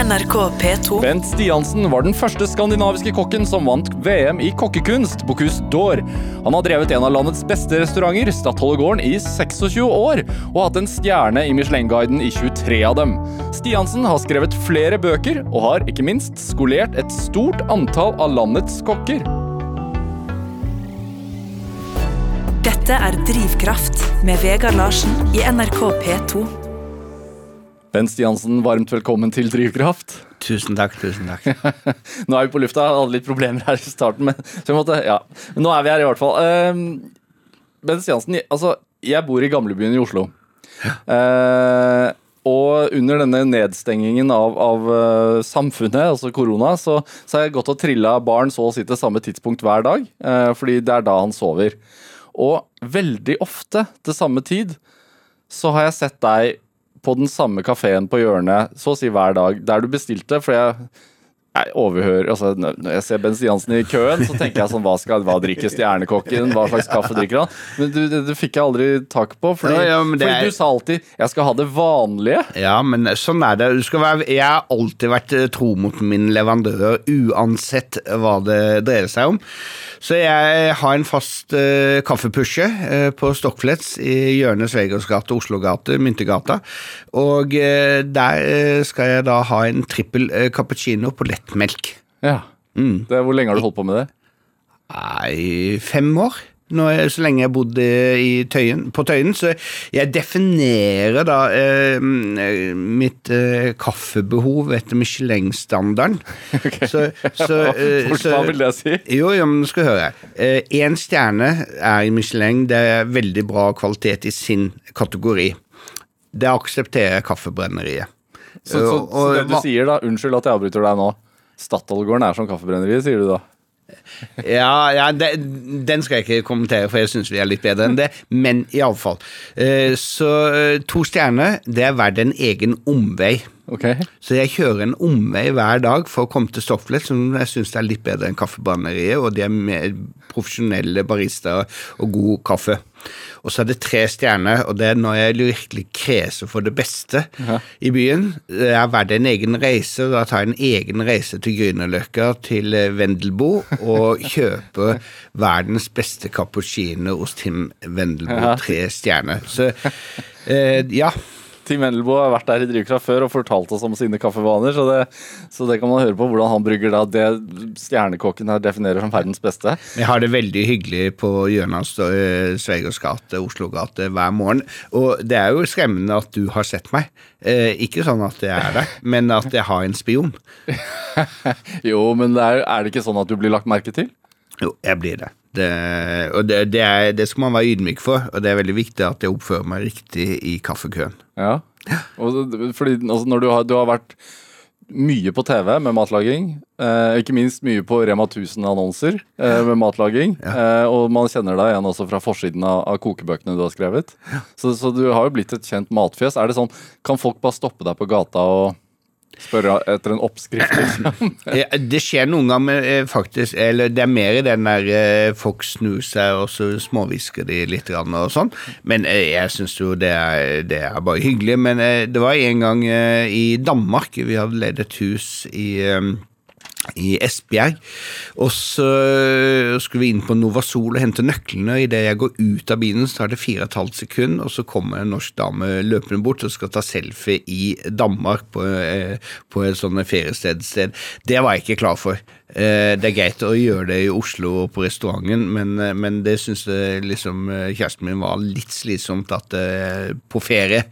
NRK P2. Bent Stiansen var den første skandinaviske kokken som vant VM i kokkekunst, Bocuse d'Or. Han har drevet en av landets beste restauranter, Stadholdegården, i 26 år, og hatt en stjerne i Michelin-guiden i 23 av dem. Stiansen har skrevet flere bøker, og har ikke minst skolert et stort antall av landets kokker. Dette er Drivkraft med Vegard Larsen i NRK P2. Bent Stiansen, varmt velkommen til Drivkraft. Tusen takk, tusen takk. Nå er vi på lufta, jeg hadde litt problemer her i starten, men, så måtte, ja. men nå er vi her i hvert fall. Uh, Bent Stiansen, altså, jeg bor i gamlebyen i Oslo. Eh, og under denne nedstengingen av, av uh, samfunnet, altså korona, så, så har jeg gått og trilla barn så å si til samme tidspunkt hver dag, Uh, fordi det er da han sover. Og veldig ofte til samme tid så har jeg sett deg på den samme kafeen på hjørnet så å si hver dag, der du bestilte, for jeg jeg overhører, altså Når jeg ser Bent Stiansen i køen, så tenker jeg sånn Hva, skal, hva drikker stjernekokken? Hva slags kaffe drikker han? Men du, det, det fikk jeg aldri tak på, fordi, Ja, ja, fordi er- du sa alltid 'jeg skal ha det vanlige'. Ja, men sånn er det. Du skal være, jeg har alltid vært eh, tro mot min leverandør, uansett hva det dreier seg om. Så jeg har en fast uh, kaffepushe uh, på Stockflets i hjørnet Sveigårds gate, Oslogate, Myntegata. Og uh, der skal jeg da ha en trippel cappuccino på lettmelk. Ja. Mm. Det, hvor lenge har du holdt på med det? Nei, fem år. Nå, er- så lenge jeg bodde bodd tøyen, på Tøyen. Så jeg definerer da eh, mitt eh, kaffebehov etter Michelin-standarden. Så, så, eh, så hva vil det si? jo, jo, men skal høre. Én stjerne er i Michelin. Det er veldig bra kvalitet i sin kategori. Det aksepterer Kaffebrenneriet. Så, så, så det du sier da, unnskyld at jeg avbryter deg nå, Statoilgården er som kaffebrenneriet, sier du da? Ja, ja det, den skal jeg ikke kommentere, for jeg syns vi er litt bedre enn det. Men iallfall. Uh, så eh, to stjerner, det er verdt en egen omvei. Okay. Så jeg kjører en omvei hver dag for å komme til Stofflet, som jeg syns er litt bedre enn Kaffebrenneriet, og de er mer profesjonelle barister og god kaffe. Og så er det tre stjerner, og det er når jeg virkelig kreser for det beste i byen. Det er verdt en egen reise, og da tar jeg en egen reise til Grünerløkka, til eh, Vendelbo, og kjøper verdens beste cappuccino hos Tim Vendelbo, Ja. tre stjerner. Så eh, ja. Tim Endelbo har vært der i Drivkraft før og fortalt oss om sine kaffevaner, så det, så det kan man høre på hvordan han brygger da det stjernekokken her definerer som verdens beste. Jeg har det veldig hyggelig på hjørnet av gate, Oslo gate, hver morgen. Og det er jo skremmende at du har sett meg. Eh, ikke sånn at jeg er der, men at jeg har en spion. Jo, men det er, er det ikke sånn at du blir lagt merke til? Jo, jeg blir det. Det og det, det, er, det skal man være ydmyk for, og det er veldig viktig at jeg oppfører meg riktig i kaffekøen. Ja. Og, fordi altså, når du har, du har vært mye på TV med matlaging, eh, ikke minst mye på Rema 1000-annonser eh, med matlaging, eh, og man kjenner deg igjen også fra forsiden av, av kokebøkene du har skrevet. Så, så du har jo blitt et kjent matfjes. Er det sånn, Kan folk bare stoppe deg på gata og spørre etter en oppskrift? Liksom? Det skjer noen ganger, eh, faktisk. Eller det er mer i den der folk snur seg, og så småhvisker de litt og sånn. Men eh, jeg syns jo det er, det er bare hyggelig. Men eh, det var en gang i Danmark, vi hadde leid et hus i i Esbjerg, og så skulle vi inn på Novasol og hente nøklene, idet jeg går ut av bilen, så tar det fire og et halvt sekund, og så kommer en norsk dame løpende bort og skal ta selfie i Danmark på, eh, på et sånt feriestedsted. Det var jeg ikke klar for. Eh, Det er greit å gjøre det i Oslo og på restauranten, men, eh, men det syns liksom kjæresten min var litt slitsomt at på ferie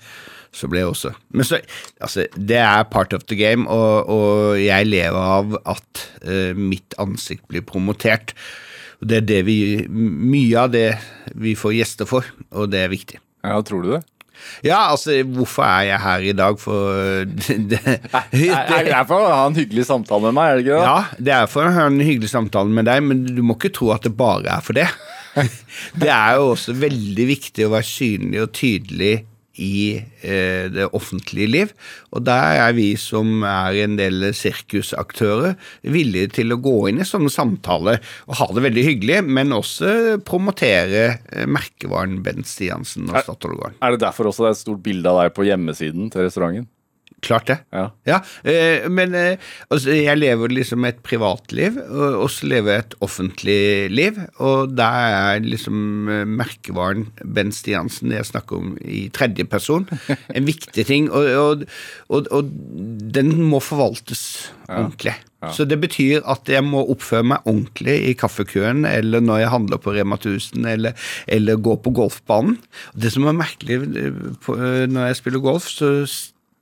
så ble jeg også Men så, altså, det er part of the game, og, og jeg lever av at uh, mitt ansikt blir promotert. Og det er det vi Mye av det vi får gjester for, og det er viktig. Ja, tror du det? Ja, altså, hvorfor er jeg her i dag? For det, er for å ha en hyggelig samtale med meg, er det ikke det? Ja, det er for å ha en hyggelig samtale med deg, men du må ikke tro at det bare er for det. Det er jo også veldig viktig å være synlig og tydelig i eh, det offentlige liv. Og der er vi som er en del sirkusaktører, villige til å gå inn i sånne samtaler og ha det veldig hyggelig, men også promotere eh, merkevaren Bent Stiansen og Statoilgården. Er det derfor også det er et stort bilde av deg på hjemmesiden til restauranten? Klart det. Ja. Ja, eh, men eh, altså, jeg lever liksom et privatliv, og og så lever jeg et offentlig liv. Og der er liksom eh, merkevaren Ben Stiansen, det jeg snakker om i tredje person, en viktig ting. Og, og, og, den må forvaltes ordentlig. Så det betyr at jeg må oppføre meg ordentlig i kaffekøen, eller når jeg handler på Rema 1000, eller, eller gå på golfbanen. Det som er merkelig når jeg spiller golf, så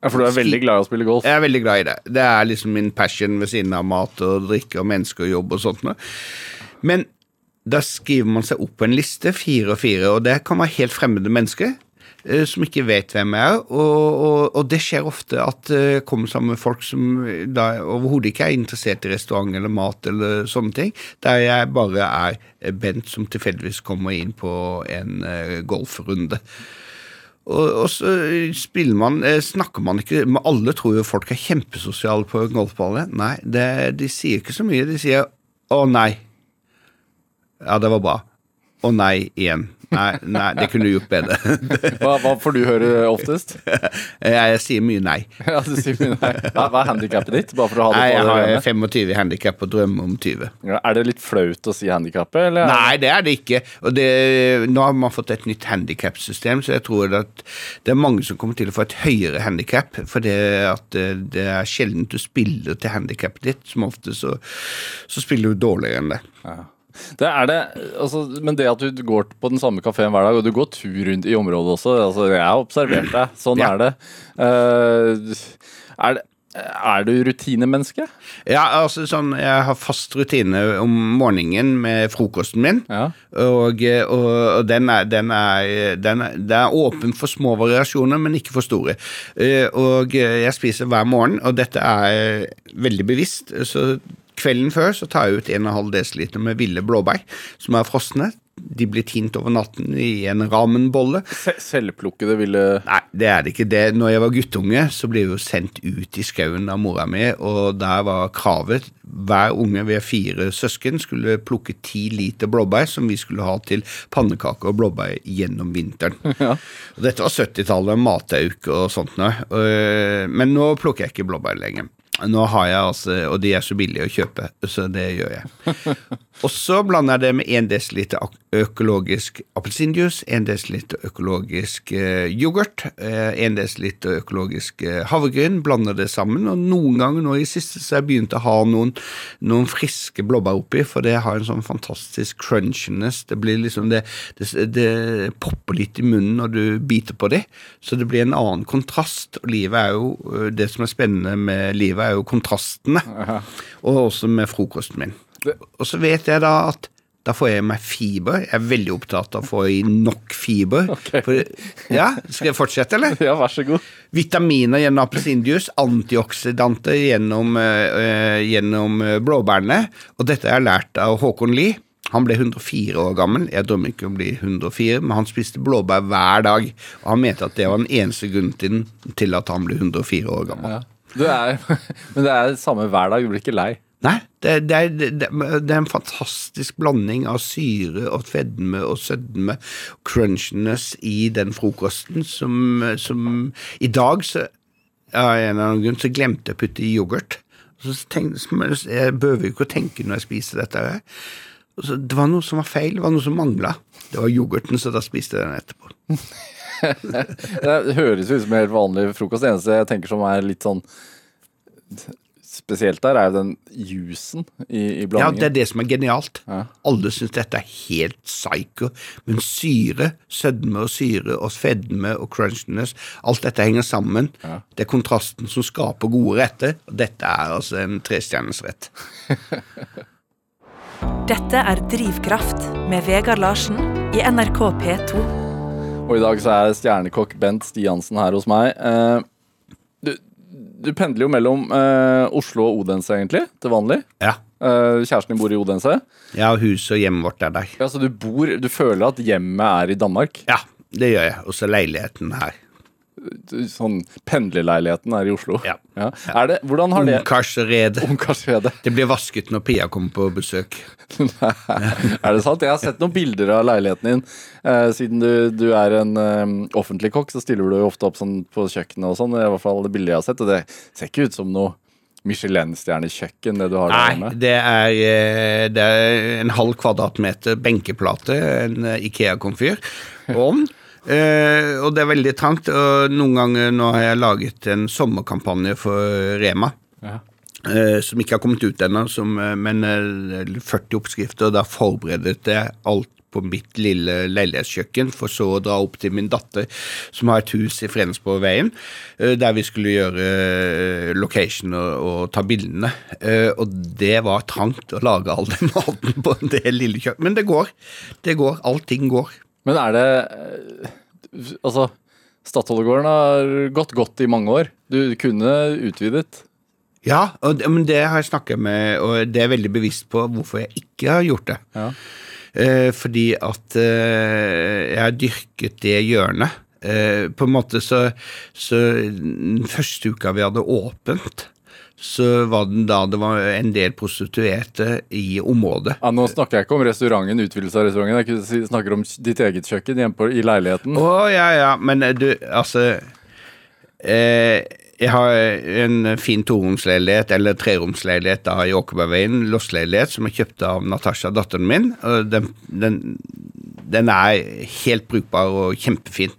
ja, For du er veldig glad i å spille golf. jeg er veldig glad i det. Det er liksom min passion ved siden av mat og drikke og mennesker og jobb og sånt. noe. Men da skriver man seg opp på en liste, fire og fire, og det kan være helt fremmede mennesker. eh, Som ikke vet hvem jeg er, og, og, og det skjer ofte at eh, jeg kommer sammen med folk som da overhodet ikke er interessert i restaurant eller mat eller sånne ting, der jeg bare er Bent som tilfeldigvis kommer inn på en eh, golfrunde. Og, og så spiller man, eh, snakker man ikke men Alle tror jo folk er kjempesosiale på golfballet. Nei, det, de sier ikke så mye. De sier 'å nei'. Ja, det var bra. Å nei igjen. Nei, nei, det kunne du gjort bedre. Hva, hva får du høre oftest? jeg, sier mye nei. Ja, du sier mye nei. Hva hva er handikappet ditt? Bare for å ha det Nei, jeg har rene. 25 handikap og drømmer om 20. Ja, Er det litt flaut å si handikappet, eller? Nei, det er det ikke. Det, nå har man fått et nytt handikapsystem, så jeg tror at det er mange som kommer til å få et høyere handikap. For det, eh, det er sjelden du spiller til handikappet ditt. Som ofte så, så spiller du dårligere enn det. Det er det, altså, men det at du går på den samme kafeen hver dag, og du går tur rundt i området også altså, Jeg har observert deg. Sånn Ja. er det. Uh, er det. Er du rutinemenneske? Ja, altså sånn, Jeg har fast rutine om morgenen med frokosten min. Ja. Og, og, og den, er, den, er, den er Det er åpen for små variasjoner, men ikke for store. Eh, Og jeg spiser hver morgen, og dette er veldig bevisst. Så kvelden før så tar jeg ut 1,5 dl med ville blåbær som er frosne. De blir tint over natten i en ramenbolle. Selvplukkede ville Nei, det er det ikke. det. Når jeg var guttunge, så ble jeg jo sendt ut i skauen av mora mi, og der var kravet hver unge, vi er fire søsken, skulle plukke ti liter blåbær som vi skulle ha til pannekaker og blåbær gjennom vinteren. Og dette var 70-tallet, matauk og sånt noe. Øh, Men nå plukker jeg ikke blåbær lenger. Nå har jeg altså, Og de er så billige å kjøpe, så det gjør jeg. Og så blander jeg det med 1 dl økologisk appelsinjuice, 1 dl økologisk eh, yoghurt, eh, 1 dl økologisk eh, havregryn. Blander det sammen. Og noen ganger nå i siste så har jeg begynt å ha noen, noen friske blåbær oppi, for det har en sånn fantastisk crunchiness. Det blir liksom det, det, det popper litt i munnen når du biter på det, så det blir en annen kontrast. Og livet er jo eh, Det som er spennende med livet, er jo kontrastene. Og også med frokosten min. Og så vet jeg da at da får jeg meg fiber. Jeg er veldig opptatt av å få i nok fiber. For, ja, Skal jeg fortsette, eller? Ja, vær så god. Vitaminer gjennom appelsinjuice, antioksidanter gjennom, eh, gjennom eh, blåbærene. Og dette har jeg lært av Håkon Lie. Han ble 104 år gammel. Jeg drømmer ikke om å bli 104, men han spiste blåbær hver dag. Og han mente at det var den eneste grunnen til, at han ble 104 år gammel. Ja. Du er, men det er det samme hver dag, du blir ikke lei. Nei, det, det, er, det, det er en fantastisk blanding av syre og fedme og sødme crunchiness i den frokosten som, som I dag, så av en eller annen grunn, så glemte jeg å putte i yoghurt. Så tenk, jeg behøver jo ikke å tenke når jeg spiser dette. Så, det var noe som var feil, det var noe som mangla. Det var yoghurten, så da spiste jeg den etterpå. Det høres ut som en helt vanlig frokost. Det eneste jeg tenker som er litt sånn spesielt der, er jo den jusen i, i Ja, det er det som er genialt. Ja. Alle syns dette er helt psycho, men syre, sødme og syre og fedme og crunchiness, alt dette henger sammen. Det er kontrasten som skaper gode retter, og dette er altså en trestjerners rett. Dette er Drivkraft med Vegard Larsen i NRK P2. Og i dag så er stjernekokk Bent Stiansen her hos meg. Eh, du pendler jo mellom eh, Oslo og Odense, egentlig, til vanlig. Ja. Eh, kjæresten din bor i Odense. Ja, har hus og hjemmet vårt er der. Ja, så du bor Du føler at hjemmet er i Danmark? Ja, det gjør jeg. Og så leiligheten her. Sånn pendlerleiligheten her i Oslo. Ja. Er det, hvordan har det Ungkarsrede. Ungkarsredet. Det blir vasket når Pia kommer på besøk. er det sant? Jeg har sett noen bilder av leiligheten din. Eh, siden du, du er en eh, offentlig kokk, så stiller du jo ofte opp sånn på kjøkkenet og sånn. I hvert fall det bildet jeg har sett, og det ser ikke ut som noe Michelin-stjernekjøkken, det du har der Nei, det er, eh, det er en halv kvadratmeter benkeplate, en eh, Ikea-komfyr, ovn. Eh, og det er veldig trangt. Og noen ganger nå har jeg laget en sommerkampanje for Rema. Ja. eh, som ikke har kommet ut ennå, eh, men eh, 40 oppskrifter. Og da forberedet jeg alt på mitt lille leilighetskjøkken, for så å dra opp til min datter, som har et hus i Fredensborgveien, eh, der vi skulle gjøre eh, location og, og ta bildene. Eh, Og det var trangt å lage all den maten på det lille kjøkkenet. Men det går. Det går. Allting går. Men er det eh, Altså, Stadholdegården har gått godt i mange år. Du kunne utvidet. Ja, og, det- men det har jeg snakket med, og det er jeg veldig bevisst på hvorfor jeg ikke har gjort det. Ja. Eh, fordi at eh, jeg har dyrket det hjørnet. Eh, på en måte så, så Den første uka vi hadde åpent, så var den da det var en del prostituerte i området. Ja, nå snakker jeg ikke om restauranten, utvidelse av restauranten. Jeg snakker om ditt eget kjøkken hjemme på, i leiligheten. Å, ja, ja, men eh, du, altså eh, Jeg har en fin toromsleilighet, eller treromsleilighet da i Åkerbergveien, lossleilighet, som jeg kjøpte av Natasha, datteren min. Og den, den, den er helt brukbar og kjempefin.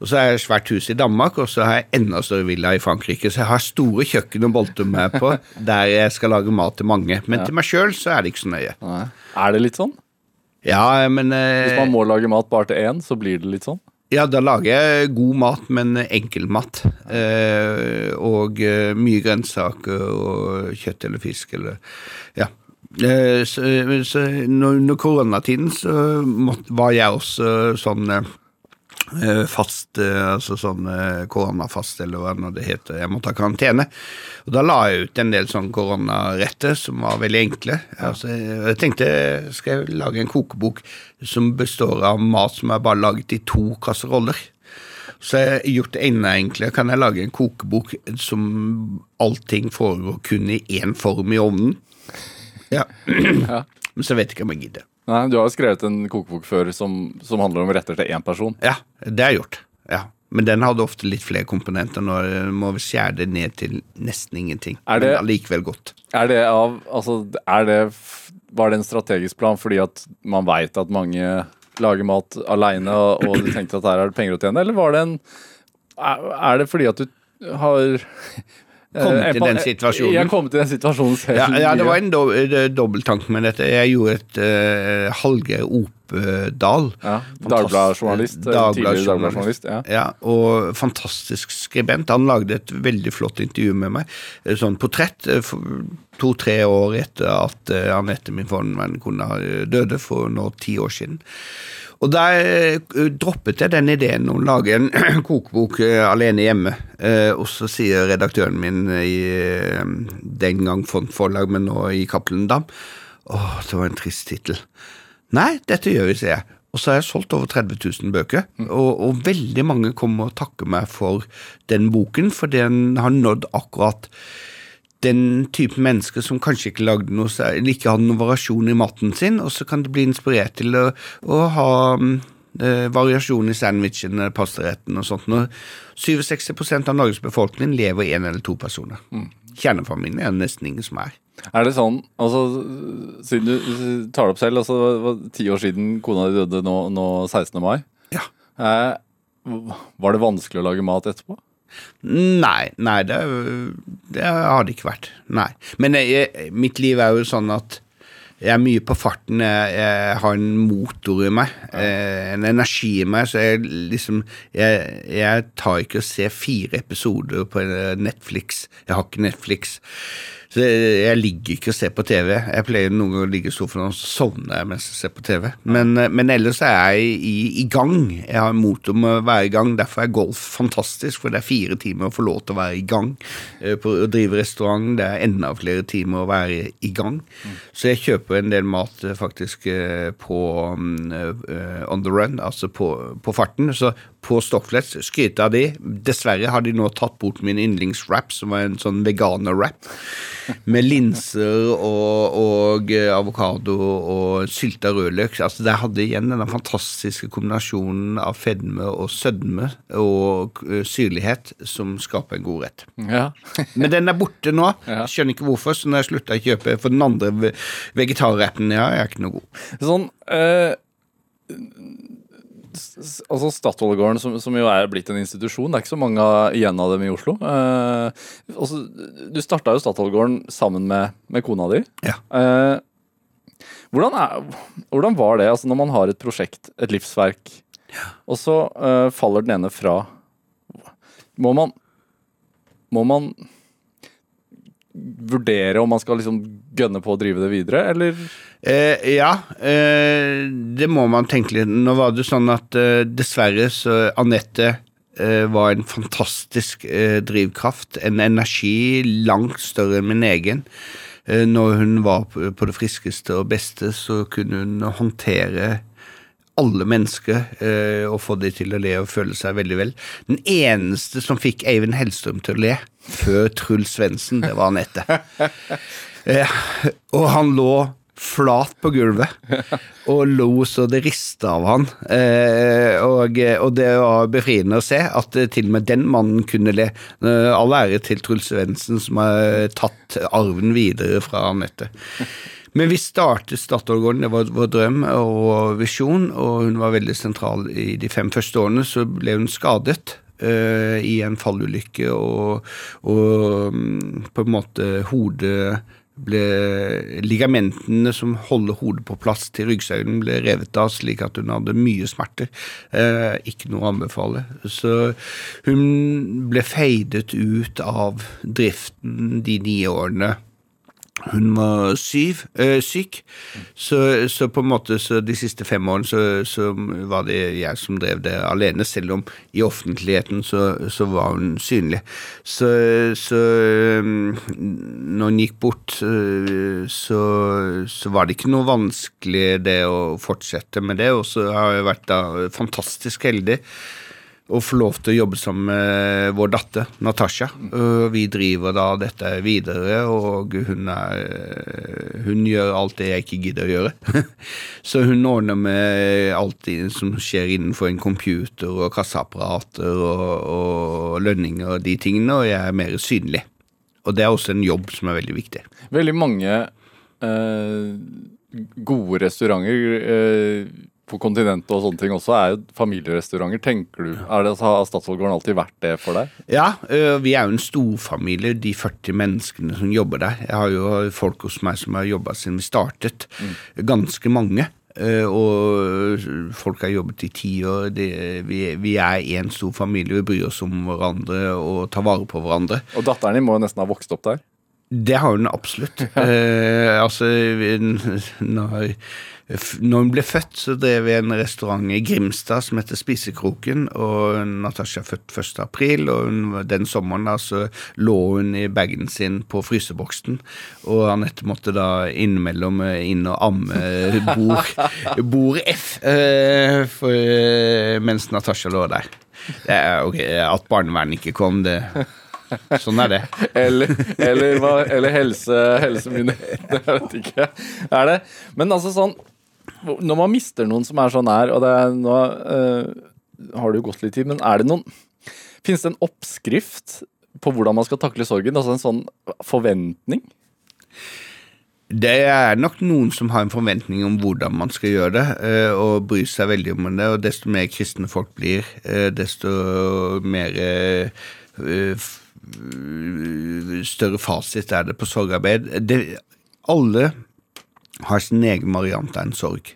Og så har jeg svært hus i Danmark, og så har jeg enda større villa i Frankrike. Så jeg har store kjøkken å bolte meg på, der jeg skal lage mat til mange. Men til meg sjøl så er det ikke så nøye. Nei. Er det litt sånn? Ja, men eh, Hvis man må lage mat bare til én, så blir det litt sånn? Ja, da lager jeg god mat, men enkel mat. Eh, og eh, mye grønnsaker og kjøtt eller fisk eller Ja. Eh, så, så under koronatiden så var jeg også sånn eh, fast eh, Altså sånn eh, koronafast, eller hva det heter. Jeg måtte ha karantene. Og da la jeg ut en del sånn koronaretter som var veldig enkle. Altså, jeg tenkte skal jeg lage en kokebok som består av mat som er bare laget i to kasseroller. Så jeg har gjort det enda enklere. Kan jeg lage en kokebok som allting foregår kun i én form i ovnen? Ja. Men så vet jeg ikke om jeg gidder. Nei, Du har jo skrevet en kokebok før som, som handler om retter til én person. Ja, det har jeg gjort. Ja. Men den hadde ofte litt flere komponenter. Nå må vi skjære det ned til nesten ingenting. Er det- Men allikevel godt. Er det av Altså, er det Var det en strategisk plan fordi at man veit at mange lager mat aleine, og, og du tenkte at her er det penger å tjene, eller var det en er det fordi at du har Eh, i den situasjonen. Jeg kom til den situasjonen selv. Ja, ja det var en do eh, dobbelttanke med dette. Jeg gjorde et uh, Hallgeir Opedal. ja, Dagbladjournalist. eh, Tidligere Dagbladet-journalist. Ja. Ja, og fantastisk skribent. Han lagde et veldig flott intervju med meg. Eh, Sånn portrett eh, to-tre år etter at eh, Anette, min forhenværende kone, eh, døde for nå ti år siden. Og der eh, droppet jeg den ideen om å lage en kokebok eh, alene hjemme. Eh, og så sier redaktøren min i den gang Font Forlag, men nå i Cappelen Dam Åh, det var en trist tittel. Nei, dette gjør vi, sier jeg. Og så har jeg solgt over 30 000 bøker, og, og veldig mange kommer og takker meg for den boken, for den har nådd akkurat den type mennesker som kanskje ikke lagde noe, eller ikke hadde noen variasjon i maten sin, og så kan det bli inspirert til å, å ha mm, eh, variasjon i sandwichen, eller pastaretten og sånt. Når 67% av Norges befolkning lever én eller to personer. Kjernefamilien er det nesten ingen som er. Er det sånn, altså Siden du tar det opp selv, altså det var ti år siden kona di døde nå, nå 16. mai. Ja. Eh, var det vanskelig å lage mat etterpå? Nei, nei det, det har det ikke vært. Nei. Men jeg, mitt liv er jo sånn at jeg er mye på farten. Jeg, jeg har en motor i meg, ja. en energi i meg, så jeg liksom jeg, jeg tar ikke og ser fire episoder på Netflix. Jeg har ikke Netflix. Så jeg, ligger ikke og ser på TV. Jeg pleier noen ganger å ligge i sofaen og sovne mens jeg ser på TV. Men, eh, men ellers er jeg i, i gang. Jeg har mot om å være i gang. Derfor er golf fantastisk, for det er fire timer å få lov til å være i gang. Eh, På å drive restaurant det er enda flere timer å være i gang. Så jeg kjøper en del mat eh, faktisk på mm, on the run, altså på, på farten. Så på Stockflets, skryte av de. Dessverre har de nå tatt bort min yndlingswrap, som var en sånn veganer-wrap. Med linser og, og eh, avokado og sylta rødløk. Altså, der hadde igjen denne fantastiske kombinasjonen av fedme og sødme og eh, syrlighet som skaper en god rett. Ja. Men den er borte nå. Ja. Skjønner ikke hvorfor, så når jeg slutta å kjøpe for den andre ve- vegetarretten, jeg er ikke noe god. Sånn s- Altså Statoil-gården, som, som jo er blitt en institusjon, det er ikke så mange igjen av dem i Oslo. Uh, også, du starta jo Statoil-gården sammen med, med kona di. Ja. Uh, hvordan, er, hvordan var det altså når man har et prosjekt, et livsverk, og så uh, faller den ene fra? Må man Må man vurdere om man skal liksom gønne på å drive det videre, eller? Eh, ja, eh, det må man tenke litt. Nå var det sånn at eh, dessverre så Anette eh, var en fantastisk eh, drivkraft. En energi langt større enn min egen. Eh, når hun var på, på det friskeste og beste, så kunne hun håndtere alle mennesker eh, og få de til å le og føle seg veldig vel. Den eneste som fikk Eivind Hellstrøm til å le før Truls Svendsen, det var Anette. Eh, og han lå flat på gulvet og lo så det rista av han. Eh, og, og det var befriende å se at til og med den mannen kunne le. Eh, all ære til Truls Svendsen som har tatt arven videre fra Anette. Men vi startet Statoil-gården, det var vår drøm og visjon, og hun var veldig sentral i de fem første årene. Så ble hun skadet eh, i en fallulykke, og, og mm, på en måte hodet ble Ligamentene som holder hodet på plass til ryggsøylen, ble revet av, slik at hun hadde mye smerter. Eh, ikke noe å anbefale. Så hun ble feidet ut av driften de ni årene hun var syv, øh, syk, så, så på en måte de siste fem årene så, så var det jeg som drev det alene, selv om i offentligheten så, så var hun synlig. Så, øhm, når hun gikk bort, så var det ikke noe vanskelig det å fortsette med det, og så har jeg vært da fantastisk heldig å få lov til å jobbe sammen med vår datter Natasha. Vi driver da dette videre, og hun, er, hun gjør alt det jeg ikke gidder å gjøre. Så hun ordner med alt som skjer innenfor en computer og kasseapparater og, og lønninger og de tingene, og jeg er mer synlig. Og det er også en jobb som er veldig viktig. Veldig mange eh, gode restauranter eh, på kontinentet og sånne ting også er jo familierestauranter. Tenker du, er det, Har Statoil-gården alltid vært det for deg? Ja, vi er jo en storfamilie, de 40 menneskene som jobber der. Jeg har jo folk hos meg som har jobba siden vi startet. Ganske mange. Og folk har jobbet i ti år. Vi, vi er en stor familie. Vi bryr oss om hverandre og tar vare på hverandre. Og datteren din må jo nesten ha vokst opp der. Det har hun absolutt. Eh, altså, når, når hun ble født, så drev vi en restaurant i Grimstad som heter Spisekroken. Og Natasja er født 1. april, og hun, den sommeren da, så lå hun i bagen sin på fryseboksen. Og Anette måtte da innimellom eh, inn og amme bord, bord F eh, for, eh, mens Natasja lå der. Det er, okay, At barnevernet ikke kom, det Sånn er det. Eller, eller, eller helse, helsemyndighetene, jeg vet ikke. Er det? Men altså sånn Når man mister noen som er så nær, og det er, nå uh, har det jo gått litt tid, men er det noen Fins det en oppskrift på hvordan man skal takle sorgen? Altså en sånn forventning? Det er nok noen som har en forventning om hvordan man skal gjøre det, eh, og bryr seg veldig om det. Og desto mer kristne folk blir, eh, desto mer større fasit er det på sorgarbeid. Det, alle har sin egen variant av en sorg,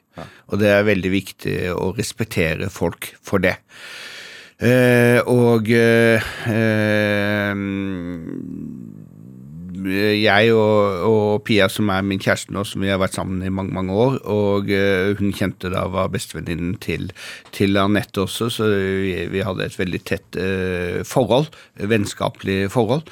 og det er veldig viktig å respektere folk for det. Eh, og eh, eh, jeg og, og Pia, som er min kjæreste nå, som vi har vært sammen i mange mange år, og uh, hun kjente da var bestevenninnen til, til Anette også, så vi, vi hadde et veldig tett uh, forhold, vennskapelig forhold.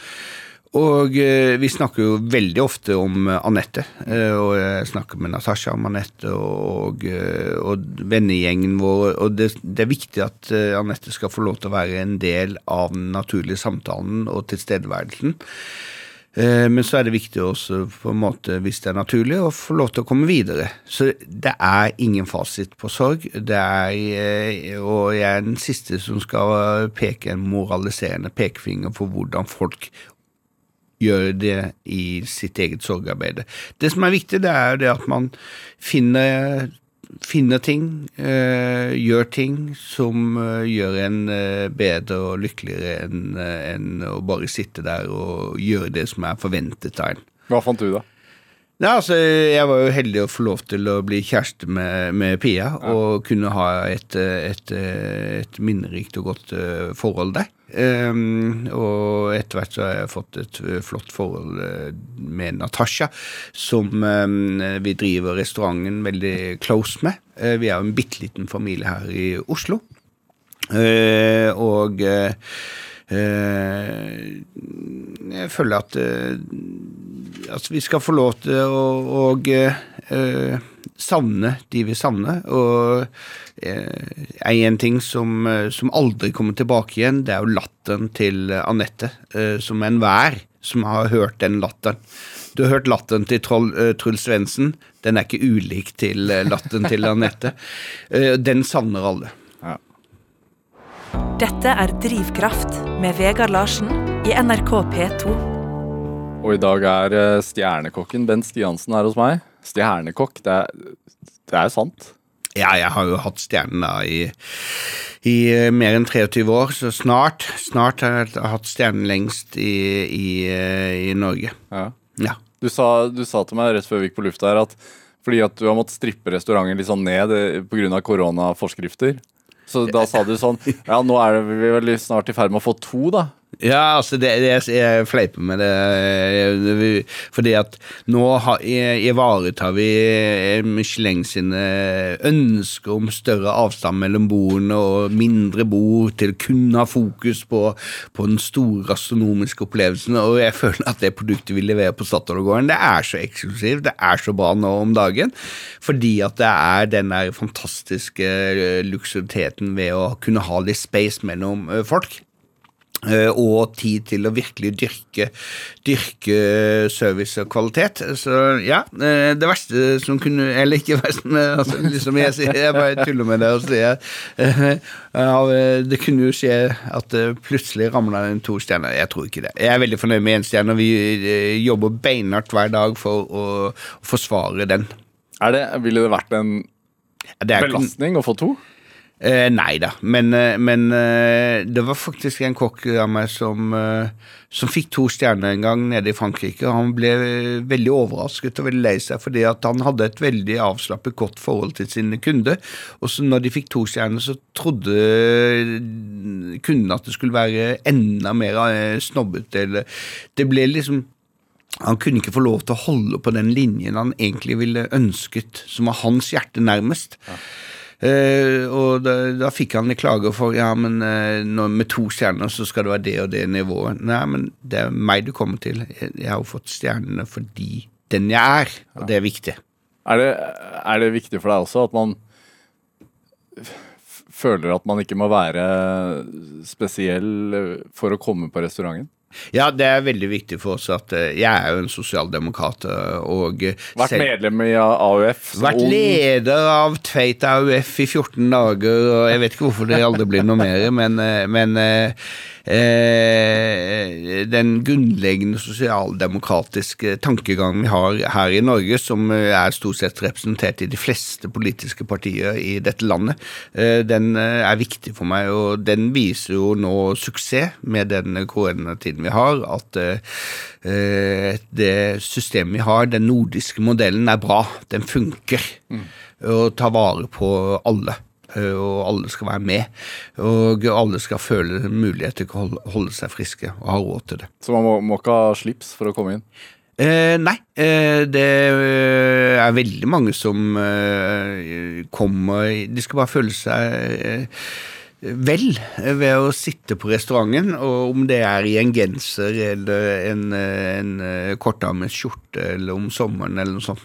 Og eh, vi snakker jo veldig ofte om eh, Anette, eh, og jeg snakker med Natasha om Anette og, eh, og vennegjengen vår. Og det, det er viktig at eh, Anette skal få lov til å være en del av den naturlige samtalen og tilstedeværelsen. Eh, Men så er det viktig også, på en måte, hvis det er naturlig, å få lov til å komme videre. Så det er ingen fasit på sorg. Det er, eh, og jeg er den siste som skal peke en moraliserende pekefinger for hvordan folk gjør det i sitt eget sorgarbeid. Det som er viktig, det er jo det at man finner, finner ting, eh, gjør ting som eh, gjør en eh, bedre og lykkeligere enn en å bare sitte der og gjøre det som er forventet av en. Hva fant du, da? Ja, altså, Jeg var jo heldig å få lov til å bli kjæreste med, med Pia og kunne ha et, et, et minnerikt og godt eh, forhold der. Um, og etter hvert så har jeg fått et flott forhold eh, med Natasha, som um, vi driver restauranten veldig close med. Uh, vi er jo en bitte liten familie her i Oslo. Uh, og uh, jeg føler at eh, altså vi skal få lov til å, å eh, savne de vi savner. Og eh, en ting som, eh, som aldri kommer tilbake igjen, det er jo latteren til Anette. Eh, som enhver som har hørt den latteren. Du har hørt latteren til Troll, eh, Truls Svendsen. Den er ikke ulik til eh, latteren til Anette. Eh, den savner alle. Dette er Drivkraft med Vegard Larsen i NRK P2. Og i dag er eh, stjernekokken Bent Stiansen her hos meg. Stjernekokk, det er, det er sant. Ja, jeg har jo hatt stjernen da i, i eh, mer enn 23 år, så snart, snart har jeg hatt stjernen lengst i, i, eh, i Norge. Ja. Ja. Du sa, du sa til meg rett før vi gikk på lufta her at fordi at du har måttet strippe restauranten litt sånn ned pga. koronaforskrifter. Så da sa du sånn Ja, nå er vi vel snart i ferd med å få to, da. Ja, altså det, det, jeg fleiper med det, fordi at nå har, ivaretar vi Michelin sine ønsker om større avstand mellom bordene og mindre bord til kun ha fokus på, på den store gastronomiske opplevelsen, og jeg føler at det produktet vi leverer på Statoil-gården, det er så eksklusivt, det er så bra nå om dagen, fordi at det er den der fantastiske eh, ved å kunne ha litt space mellom eh, folk. Eh, og tid til å virkelig dyrke, dyrke service og kvalitet. Så ja, eh, det verste som kunne Eller ikke verst, men altså, liksom jeg sier, jeg bare tuller med det og sier eh, ja, Det kunne jo skje at det plutselig ramla inn to stjerner. Jeg tror ikke det. Jeg er veldig fornøyd med én stjerne, og vi jobber beinhardt hver dag for å, forsvare den. Er det, ville det vært en belastning å få to? Eh, nei da, men, eh, men eh, det var faktisk en kokk av meg som, eh, som fikk to stjerner en gang nede i Frankrike. og Han ble veldig overrasket og veldig lei seg fordi at han hadde et veldig avslappet, godt forhold til sine kunder. Og så når de fikk to stjerner, så trodde kundene at det skulle være enda mer snobbete. Det ble liksom han kunne ikke få lov til å holde på den linjen han egentlig ville ønsket, som var hans hjerte nærmest. Eh, og da, da fikk han klager for ja, men eh, når, med to stjerner så skal det være det og det nivået. Nei, men det er meg du kommer til. Jeg, jeg har jo fått stjernene fordi den jeg er, og det er viktig. Er det, er det viktig for deg også at man føler at man ikke må være spesiell for å komme på restauranten? Ja, det er veldig viktig for oss at eh, jeg er jo en sosialdemokrat eh, og eh, Vært selv- medlem i AUF? Vært ung? leder av Tveit AUF i 14 dager, og jeg vet ikke hvorfor det aldri blir noe mer, men, men eh, den grunnleggende sosialdemokratiske tankegangen vi har her i Norge, som eh, er stort sett representert i de fleste politiske partier i dette landet, eh, den er viktig for meg, og den viser jo nå suksess med den koronatiden vi har, at eh, det systemet vi har, den nordiske modellen, er bra. Den funker. Og tar vare på alle. Eh, og alle skal være med. Og alle skal føle mulighet til å holde, seg friske og ha råd til det. Så man må, må ikke ha slips for å komme inn? Eh, nei, eh, det eh, er veldig mange som eh, kommer De skal bare føle seg eh, vel ved å sitte på restauranten, og om det er i en genser eller en, en kortarmet skjorte eller om sommeren eller noe sånt.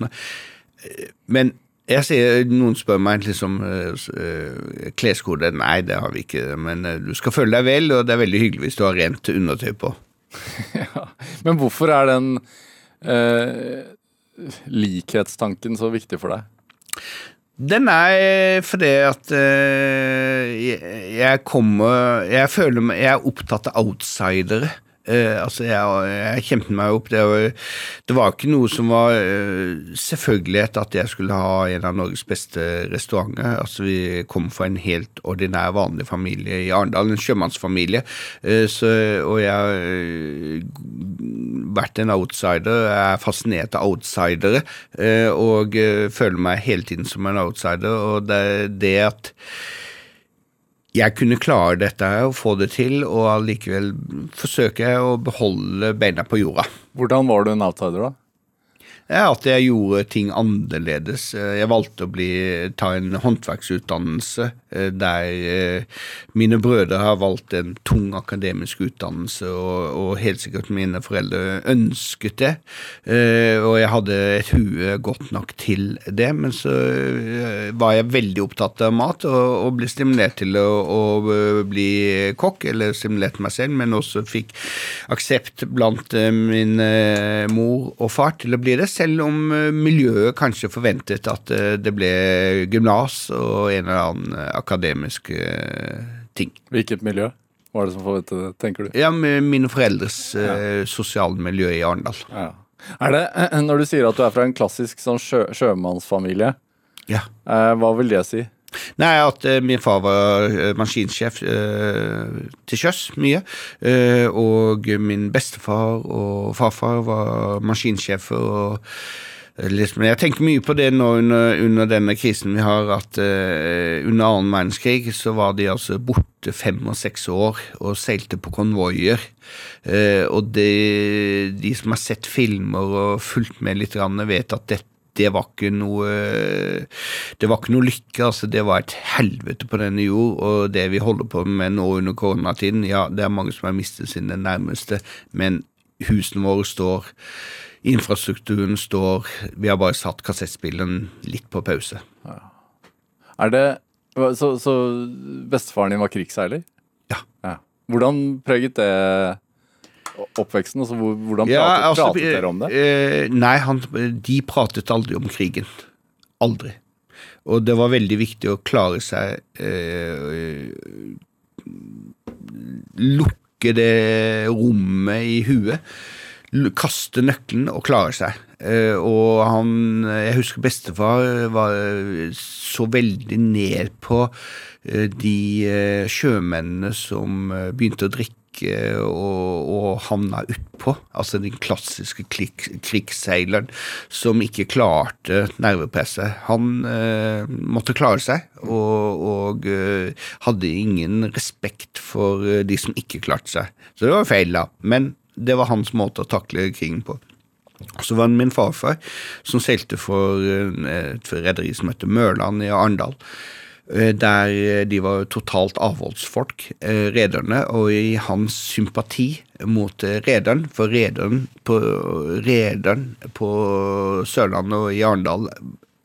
Men jeg sier, noen spør meg liksom eh, eh, kleskode. Nei, det har vi ikke, men eh, du skal føle deg vel, og det er veldig hyggelig hvis du har rent undertøy på. Ja. Men hvorfor er den eh, likhetstanken så viktig for deg? Den er fordi at eh, jeg, jeg kommer Jeg føler meg Jeg er opptatt av outsidere. Eh, altså, jeg, jeg kjempet meg opp. Det det var ikke noe som var uh, selvfølgelighet at jeg skulle ha en av Norges beste restauranter. Altså, vi kom fra en helt ordinær, vanlig familie i Arendal, en sjømannsfamilie. Uh, så, og jeg har vært en outsider. Jeg er fascinert av outsidere og føler meg hele tiden som en outsider. Og det, det at jeg kunne klare dette og få det til, og allikevel forsøke å beholde beina på jorda. Hvordan var du en outsider, da? At jeg gjorde ting annerledes. Eh, Jeg valgte å bli, ta en håndverksutdannelse eh, der eh, mine brødre har valgt en tung akademisk utdannelse, og, og helt sikkert mine foreldre ønsket det. Og jeg hadde et hue godt nok til det, men så var jeg veldig opptatt av mat og, og ble stimulert til å, å bli kokk, eller stimulert meg selv, men også fikk aksept blant min mor og far til å bli det, selv om eh, miljøet kanskje forventet at eh, det ble gymnas og en eller annen eh, akademisk ting. Hvilket miljø var det som forventet det, tenker du? Ja, mine foreldres eh, sosiale miljø i Arendal. Ja. Er det, Når du sier at du er fra en klassisk sånn sjø, sjømannsfamilie, Ja. eh, hva vil det si? Nei, at eh, min far var eh, maskinsjef eh, til sjøs mye. og min bestefar og farfar var maskinsjefer. og liksom, Jeg tenker mye på det nå under, under denne krisen vi har, at uh, under annen verdenskrig så var de altså borte fem og seks år og seilte på konvoier. Uh, og det, de som har sett filmer og fulgt med litt, vet at dette det var ikke noe Det var ikke noe lykke, altså. Det var et helvete på denne jord. Og det vi holder på med nå under koronatiden, ja, det er mange som har mistet sine nærmeste, men husene våre står. Infrastrukturen står. Vi har bare satt kassettspilleren litt på pause. Er det Så, så bestefaren din var krigsseiler? Ja. ja. Hvordan preget det oppveksten? Altså, hvordan pratet, Ja, altså, pratet dere om det? eh, nei, han, de pratet aldri om krigen. Aldri. Og det var veldig viktig å klare seg eh, Lukke det rommet i huet. Kaste nøkkelen og klare seg. Eh, og han Jeg husker bestefar var så veldig ned på eh, de eh, sjømennene som begynte å drikke og, og havna utpå. Altså den klassiske klik, krigsseileren som ikke klarte nervepresset. Han eh, måtte klare seg, og, og eh, hadde ingen respekt for eh, de som ikke klarte seg. Så det var feil, da. Men det var hans måte å takle krigen på. Så var det min farfar som seilte for eh, et rederi som heter Mørland i Arendal. Eh, Der eh, de var totalt avholdsfolk, eh, rederne, og i hans sympati mot rederen, for rederen på, rederen på Sørlandet og i Arendal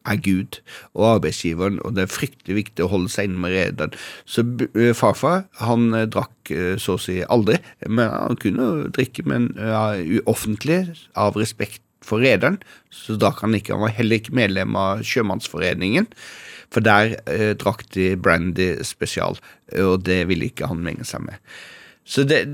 er Gud og arbeidsgiveren, og det er fryktelig viktig å holde seg inne med rederen. Så farfar han drakk så å si aldri, men han kunne drikke, men ja, offentlig, av respekt for så så kan han ikke. Han var heller ikke medlem av Sjømannsforeningen, for der eh, drakk de brandy spesial, og det ville ikke han menge seg med. Så det,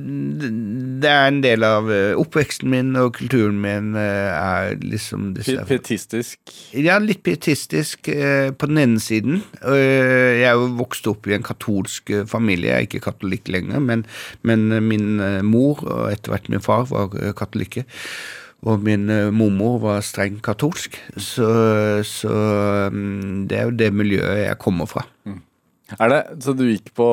det er en del av eh, oppveksten min, og kulturen min eh, er liksom Pietistisk. ja, litt pietistisk eh, på den ene siden. Eh, jeg er jo vokst opp i en katolsk eh, familie, jeg er ikke katolikk lenger, men, men eh, min eh, mor og etter hvert min far var eh, katolikker. Og min eh, mormor var streng katolsk, så, så mm, det er jo det miljøet jeg kommer fra. Er det, så du gikk på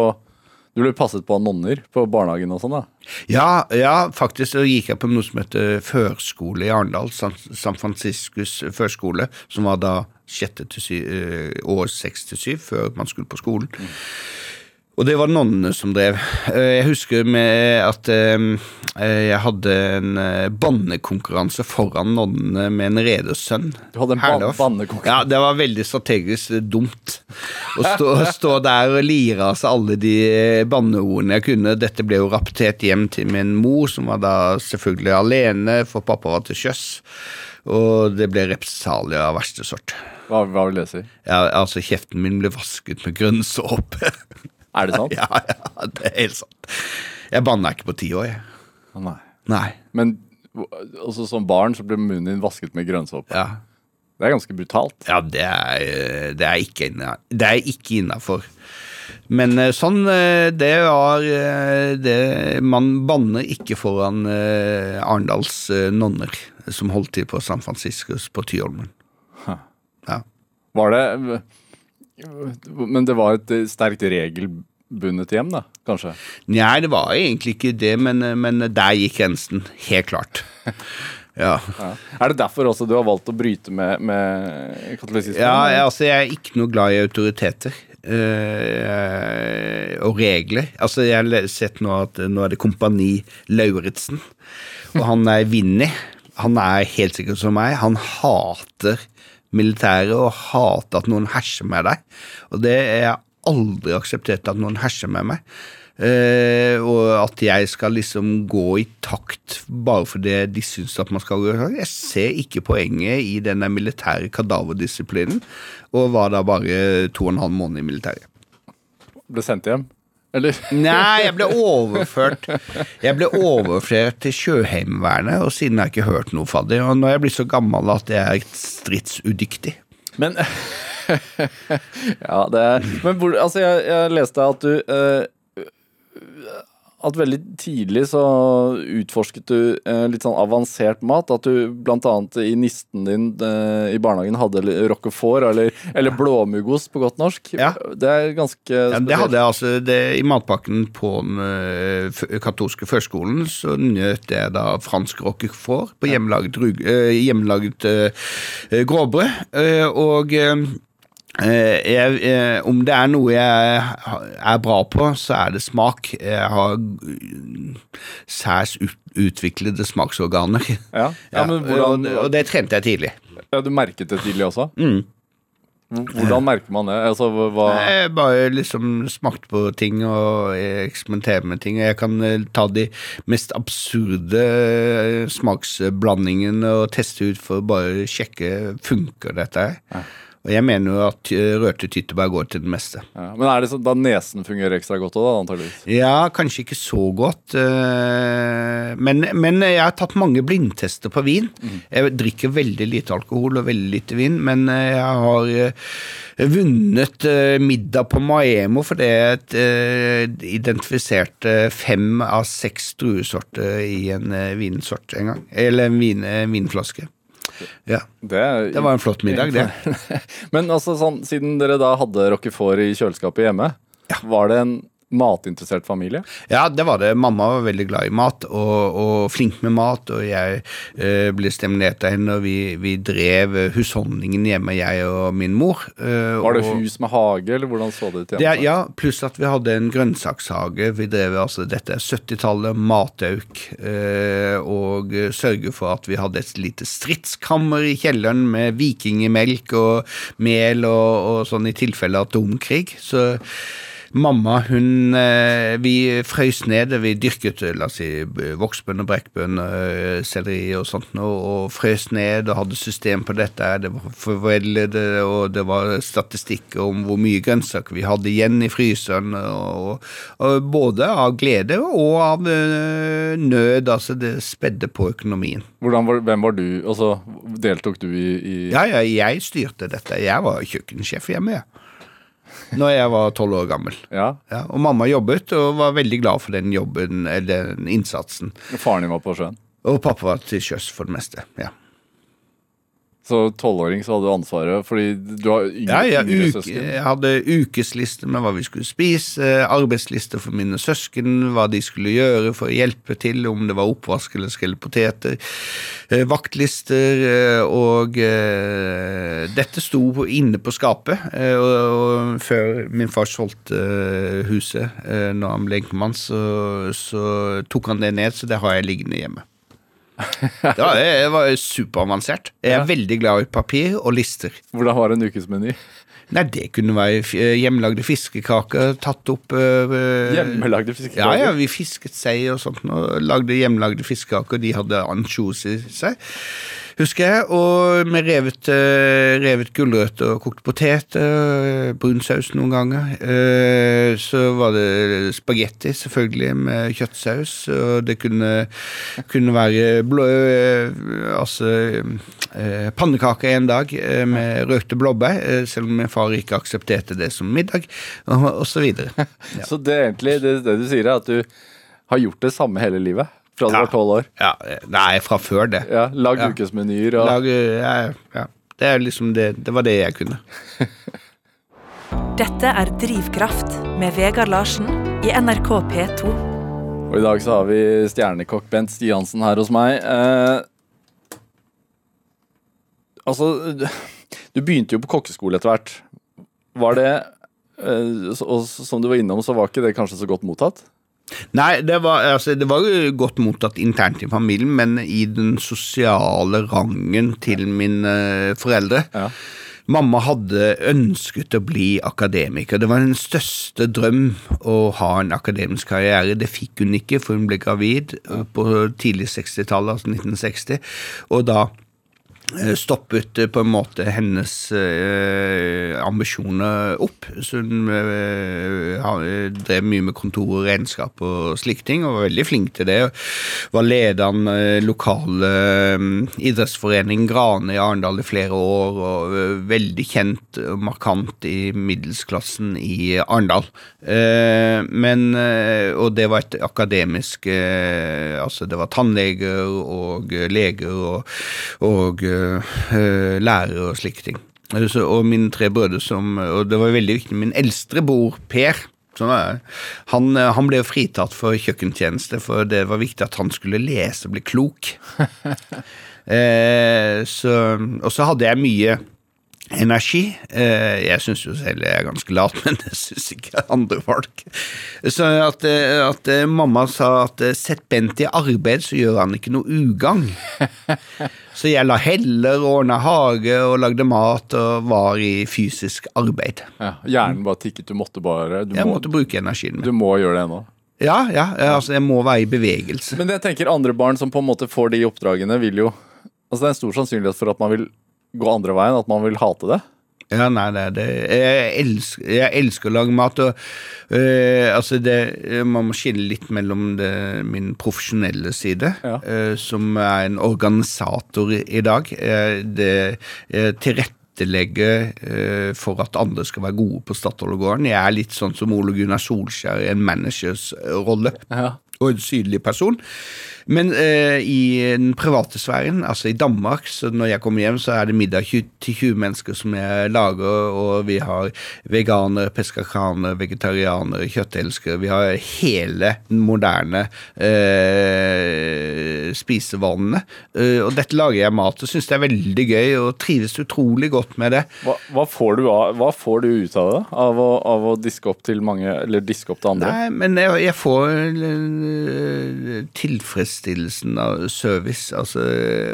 Du ble passet på av nonner på barnehagen og sånn, da? Ja, ja, faktisk så gikk jeg på noe som heter førskole i Arendal. San, San Franciscus førskole, som var da sjette til syv, eh, år seks til syv, før man skulle på skolen. Og det var nonnene som drev. Eh, Jeg husker med at eh, jeg hadde en eh, bannekonkurranse foran nonnene med en redersønn. Du hadde en ban bannekonkurranse? Ja, det var veldig strategisk eh, dumt. Å stå, stå der og lire av seg alle de eh, banneordene jeg kunne. Dette ble jo rapportert hjem til min mor, som var da selvfølgelig alene, for pappa var til sjøs. Og det ble represalier av verste sort. Hva, hva vil det si? Ja, altså, kjeften min ble vasket med grønn såpe. Er det sant? ja, ja, det er helt sant. Jeg banna ikke på ti år, jeg. Å, Nei. Nei. Men også som barn så ble munnen din vasket med grønnsåpe. Ja. Det er ganske brutalt. Ja, det er, det er ikke inna- Det er ikke innafor. Men eh, sånn, eh, det var eh, det, Man banner ikke foran eh, Arendals eh, nonner som holdt til på San Franciscus på Tyholmen. Ja. Var det Men det var et sterkt regelbundet hjem, da, kanskje? Nei, det var egentlig ikke det, men, eh, men der gikk grensen. Helt klart. Ja. Ja. Er det derfor også du har valgt å bryte med, med katolisismen? Ja, jeg, altså, jeg er ikke noe glad i autoriteter. Uh, og regler. Altså, jeg har sett nå at nå er det Kompani Lauritzen, og han er Vinni. Han er helt sikkert som meg. Han hater militæret og hater at noen herser med deg. Og det er jeg aldri akseptert at noen herser med meg. Eh, og at jeg skal liksom gå i takt bare fordi de syns at man skal gå i takt. Jeg ser ikke poenget i denne militære kadaverdisiplinen, og var da bare to og en halv måned i militæret. Ble sendt hjem? Eller? Nei, jeg ble overført Jeg ble overført til Sjøheimevernet, og siden har jeg ikke hørt noe fra det. Og nå er jeg blitt så gammel at jeg er stridsudyktig. Men Ja, det er Men hvor, altså, jeg, jeg leste at du eh, At veldig tidlig så utforsket du eh, litt sånn avansert mat. At du annet i nisten din eh, i barnehagen hadde roquefort, eller, eller blåmuggost på godt norsk. Ja. Det er ganske Ja, det hadde jeg altså det, I matpakken på den øh, katolske førskolen så nøt jeg da fransk roquefort på hjemmelaget, hjemmelaget øh, gråbrød. og øh, jeg, eh, om det er noe jeg er bra på, så er det smak. Jeg har særs ut, utviklede smaksorganer. Ja, ja, men hvordan og, og det trente jeg tidlig. ja, Du merket det tidlig også? Mm. Hvordan merker man det? Altså, hva- Jeg bare liksom smakte på ting og eksperimenterte med ting. Jeg kan eh, ta de mest absurde eh, smaksblandingene og teste ut for å bare sjekke funker dette her. Og jeg mener jo at eh, rørte tyttebær går til det meste. ja. Men er det sånn da nesen fungerer ekstra godt òg, da, antageligvis? Ja, kanskje ikke så godt. eh, Men, men jeg har tatt mange blindtester på vin. Jeg drikker veldig lite alkohol og veldig lite vin, men eh, jeg har vunnet middag på Maemo fordi jeg identifiserte fem av seks druesorter i en vinsort en gang. Eller en vin, vinflaske. Ja. Det, Det var en flott middag, det. Men altså sånn, siden dere da hadde roquefort i kjøleskapet hjemme, var det en matinteressert familie? Ja, det var det. Mamma var veldig glad i mat, og, og flink med mat. Og jeg eh, ble stimulert av henne, og vi, vi drev eh, husholdningen hjemme, jeg og min mor. eh, Var det og- hus med hage, eller hvordan så det ut Det, hjemme? ja, pluss at vi hadde en grønnsakshage. Vi drev altså dette er 70-tallet, matauk, eh, og sørge for at vi hadde et lite stridskammer i kjelleren med vikingmelk og mel og, og sånn i tilfelle atomkrig. Så Mamma, hun eh, Vi frøys ned. Vi dyrket la oss si, voksbønner, voksbønn og brekkbønn, eh, selleri og sånt, og, og frøs ned og hadde system på dette. Det var foreldre, og det var statistikk om hvor mye grønnsaker vi hadde igjen i fryseren. Og, og både av glede og av eh, nød. Altså, det spedde på økonomien. Var, hvem var du? Altså, deltok du i, i Ja, ja, jeg styrte dette. Jeg var kjøkkensjef hjemme, jeg. Når jeg var tolv år gammel. Ja? Ja, og mamma jobbet og var veldig glad for den jobben, eller den innsatsen. Og Faren din var på sjøen? Og pappa var til sjøs for det meste. ja. Så tolvåring så hadde du ansvaret, fordi du har yngre, Ja, ja, yngre søsken. jeg hadde ukesliste med hva vi skulle spise, arbeidsliste for mine søsken, hva de skulle gjøre for å hjelpe til, om det var oppvask eller skrelle poteter, eh, vaktlister, eh, og eh, dette sto inne på skapet, og, før min far solgte huset, når han ble enkemann, så, så tok han det ned, så det har jeg liggende hjemme. Ja, det var superavansert. Jeg er Ja. veldig glad i papir og lister. Hvordan var en ukesmeny? Nei, det kunne være eh, hjemmelagde fiskekaker tatt opp øh, Hjemmelagde Ja, fiskekaker? ja, vi fisket sei og sånt, og lagde hjemmelagde fiskekaker. De hadde ansjos i seg, husker jeg. Og med revet, øh, revet gulrøtter og kokt poteter, brun saus noen ganger. Eh, Så var det spagetti, selvfølgelig, med kjøttsaus. Og det kunne, kunne være blå, altså eh, pannekaker en dag eh, med røkte blåbær, eh, selv om min far ikke aksepterte det som middag, og, og så videre. Så det er egentlig det, det du sier, er at du har gjort det samme hele livet? Fra du Ja. var tolv år? Ja, nei, fra før det. Ja, Lagd Ja. ukesmenyer og lag, ja, ja. Det er liksom det, det var det jeg kunne. Dette er Drivkraft med Vegard Larsen i NRK P2. Og i dag så har vi stjernekokk Bent Stiansen her hos meg. Eh, altså, du begynte jo på kokkeskole etter hvert. Var det eh, Og som du var innom, så var ikke det kanskje så godt mottatt? Nei, det var, altså, det var jo godt mottatt internt i familien, men i den sosiale rangen til mine foreldre. Ja. Mamma hadde ønsket å bli akademiker. Det var hennes største drøm å ha en akademisk karriere. Det fikk hun ikke, for hun ble gravid på tidlig 60-tallet, altså 1960. Og da eh, stoppet eh, på en måte hennes eh, ambisjoner opp. Så hun eh, drev mye med kontor og regnskap og slike ting, og var veldig flink til det. Var lederen eh, lokale eh, idrettsforening Grane i Arendal i flere år, og eh, veldig kjent og markant i middelsklassen i Arendal. Eh, men, eh, og det var et akademisk eh, Altså, det var tannleger og eh, leger og, og eh, eh, lærere og slike ting. Eh, Så, og mine tre brødre som Og det var veldig viktig. Min eldste bror, Per, var, han, eh, han ble fritatt for kjøkkentjeneste, for det var viktig at han skulle lese og bli klok. eh, så, og så hadde jeg mye energi. Eh, jeg syns jo selv jeg er ganske lat, men det syns ikke andre folk. Så at, eh, at eh, mamma sa at eh, sett Bent i arbeid, så gjør han ikke noe ugagn. Så jeg la heller, ordna hage og lagde mat og var i fysisk arbeid. Ja, hjernen bare tikket. Du måtte bare Du, Jeg må, måtte bruke energien du må gjøre det ennå. Ja, ja, altså jeg må være i bevegelse. Men jeg tenker andre barn som på en måte får de oppdragene, vil jo Altså Det er en stor sannsynlighet for at man vil gå andre veien, at man vil hate det. Ja, nei, nei, det, jeg, elsker, jeg elsker å lage mat, og øh, altså det, man må skille litt mellom det, min profesjonelle side, Ja. øh, som er en organisator i, dag. Eh, det tilrette tilrettelegger øh, for at andre skal være gode på Statoil-gården. Jeg er litt sånn som Ole Gunnar Solskjær i en managers rolle Ja. Og en sydlig person. Men eh, i den private sfæren, altså i Danmark, så når jeg kommer hjem, så er det middag til 20 mennesker som jeg lager, og vi har veganere, peskakaner, vegetarianere, kjøttelskere. Vi har hele den moderne eh, spisevanene. Eh, og dette lager jeg mat og syns det er veldig gøy, og trives utrolig godt med det. Hva, hva, får du, av- hva får du ut av det? Av å, av å diske opp til mange Eller diske opp til andre? Nei, men jeg, jeg får tilfredsstillelsen av service, altså,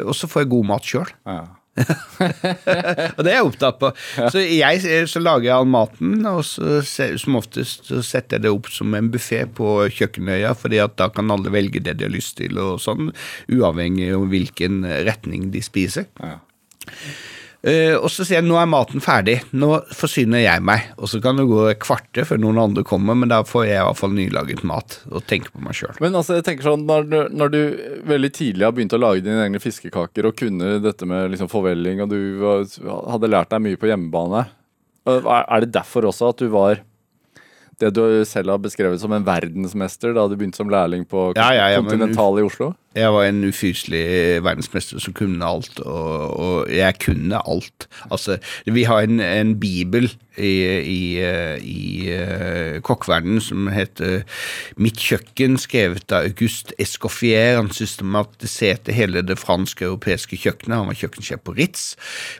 og så får jeg god mat sjøl. Ja. Og det er jeg opptatt på. Så, jeg, så lager jeg all maten, og så, som oftest så setter jeg det opp som en buffé på kjøkkenøya, fordi at da kan alle velge det de har lyst til, og sånn, uavhengig av hvilken retning de spiser. Ja. Eh, og så sier jeg nå er maten ferdig, nå forsyner jeg meg. Og så kan det gå et kvarter før noen andre kommer, men da får jeg i hvert fall nylaget mat og tenke på meg sjøl. Men altså, jeg tenker sånn, når du, når du veldig tidlig har begynt å lage dine egne fiskekaker og kunne dette med liksom forvelling, og du hadde lært deg mye på hjemmebane, er det derfor også at du var det du selv har beskrevet som en verdensmester da du begynte som lærling på Ja, ja, ja, men- i Oslo? Jeg var en ufyselig verdensmester som kunne alt, og, og jeg kunne alt. Altså, vi har en, en bibel i, i, i kokkverdenen som heter Mitt kjøkken, skrevet av August Escoffier. Han systematiserte hele det fransk-europeiske kjøkkenet. Han var kjøkkensjef på Ritz,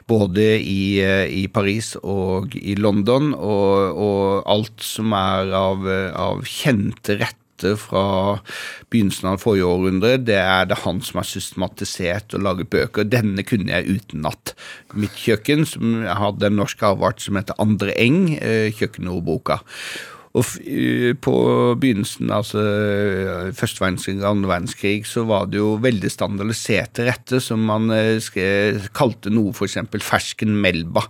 både i, uh, i Paris og i London, og, og alt som er av, av kjente retter fra begynnelsen av forrige århundre, det er det han som har systematisert og laget bøker. Denne kunne jeg utenat. Mitt kjøkken, som hadde en norsk avart som heter Andre Eng, eh, kjøkkenordboka. Og på begynnelsen, altså første verdenskrig andre verdenskrig, så var det jo veldig standardiserte retter som man skrev, kalte noe f.eks. fersken melba.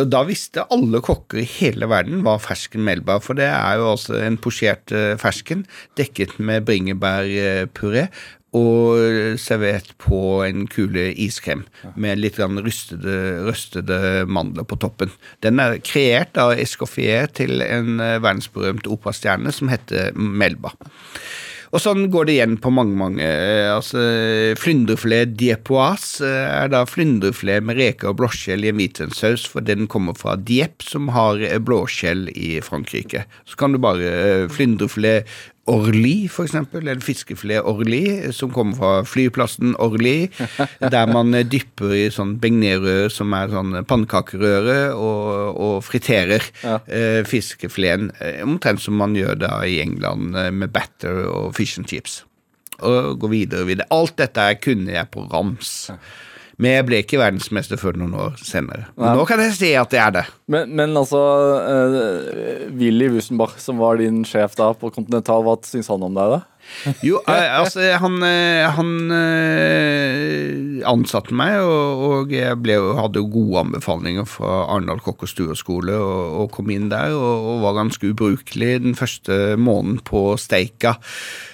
Og da visste alle kokker i hele verden hva fersken melba for det er jo altså en posjert fersken dekket med bringebærpuré og servert på en kule iskrem med litt rystede, røstede mandler på toppen. Den er kreert av Escoffier til en verdensberømt operastjerne som heter Melba. Og sånn går det igjen på mange, mange. Altså, Flyndrefilet diepoise er da flyndrefilet med reker og blåskjell i en hvitvinssaus, for den kommer fra Dieppe, som har blåskjell i Frankrike. Så kan du bare Flyndrefilet Orly, eksempel, eller fiskefilet Orly, som kommer fra flyplassen Orly, der man dypper i sånn beignetrøre, som er sånn pannekakerøre, og, og friterer ja. eh, fiskefileten, omtrent som man gjør da i England med batter og fish and chips. Og går videre og videre. Alt dette kunne jeg på rams. Ja. Men jeg ble ikke verdensmester før noen år senere. Men nå kan jeg si at jeg er det. Men, men altså, uh, Willy Wusenbach, som var din sjef da på Continental, hva syns han om deg, da? jo, altså, han, han uh, ansatte meg, og, og jeg ble, hadde gode anbefalinger fra Arendal kokk- og stueskole, og, og, kom inn der, og, og var ganske ubrukelig den første måneden på Steika.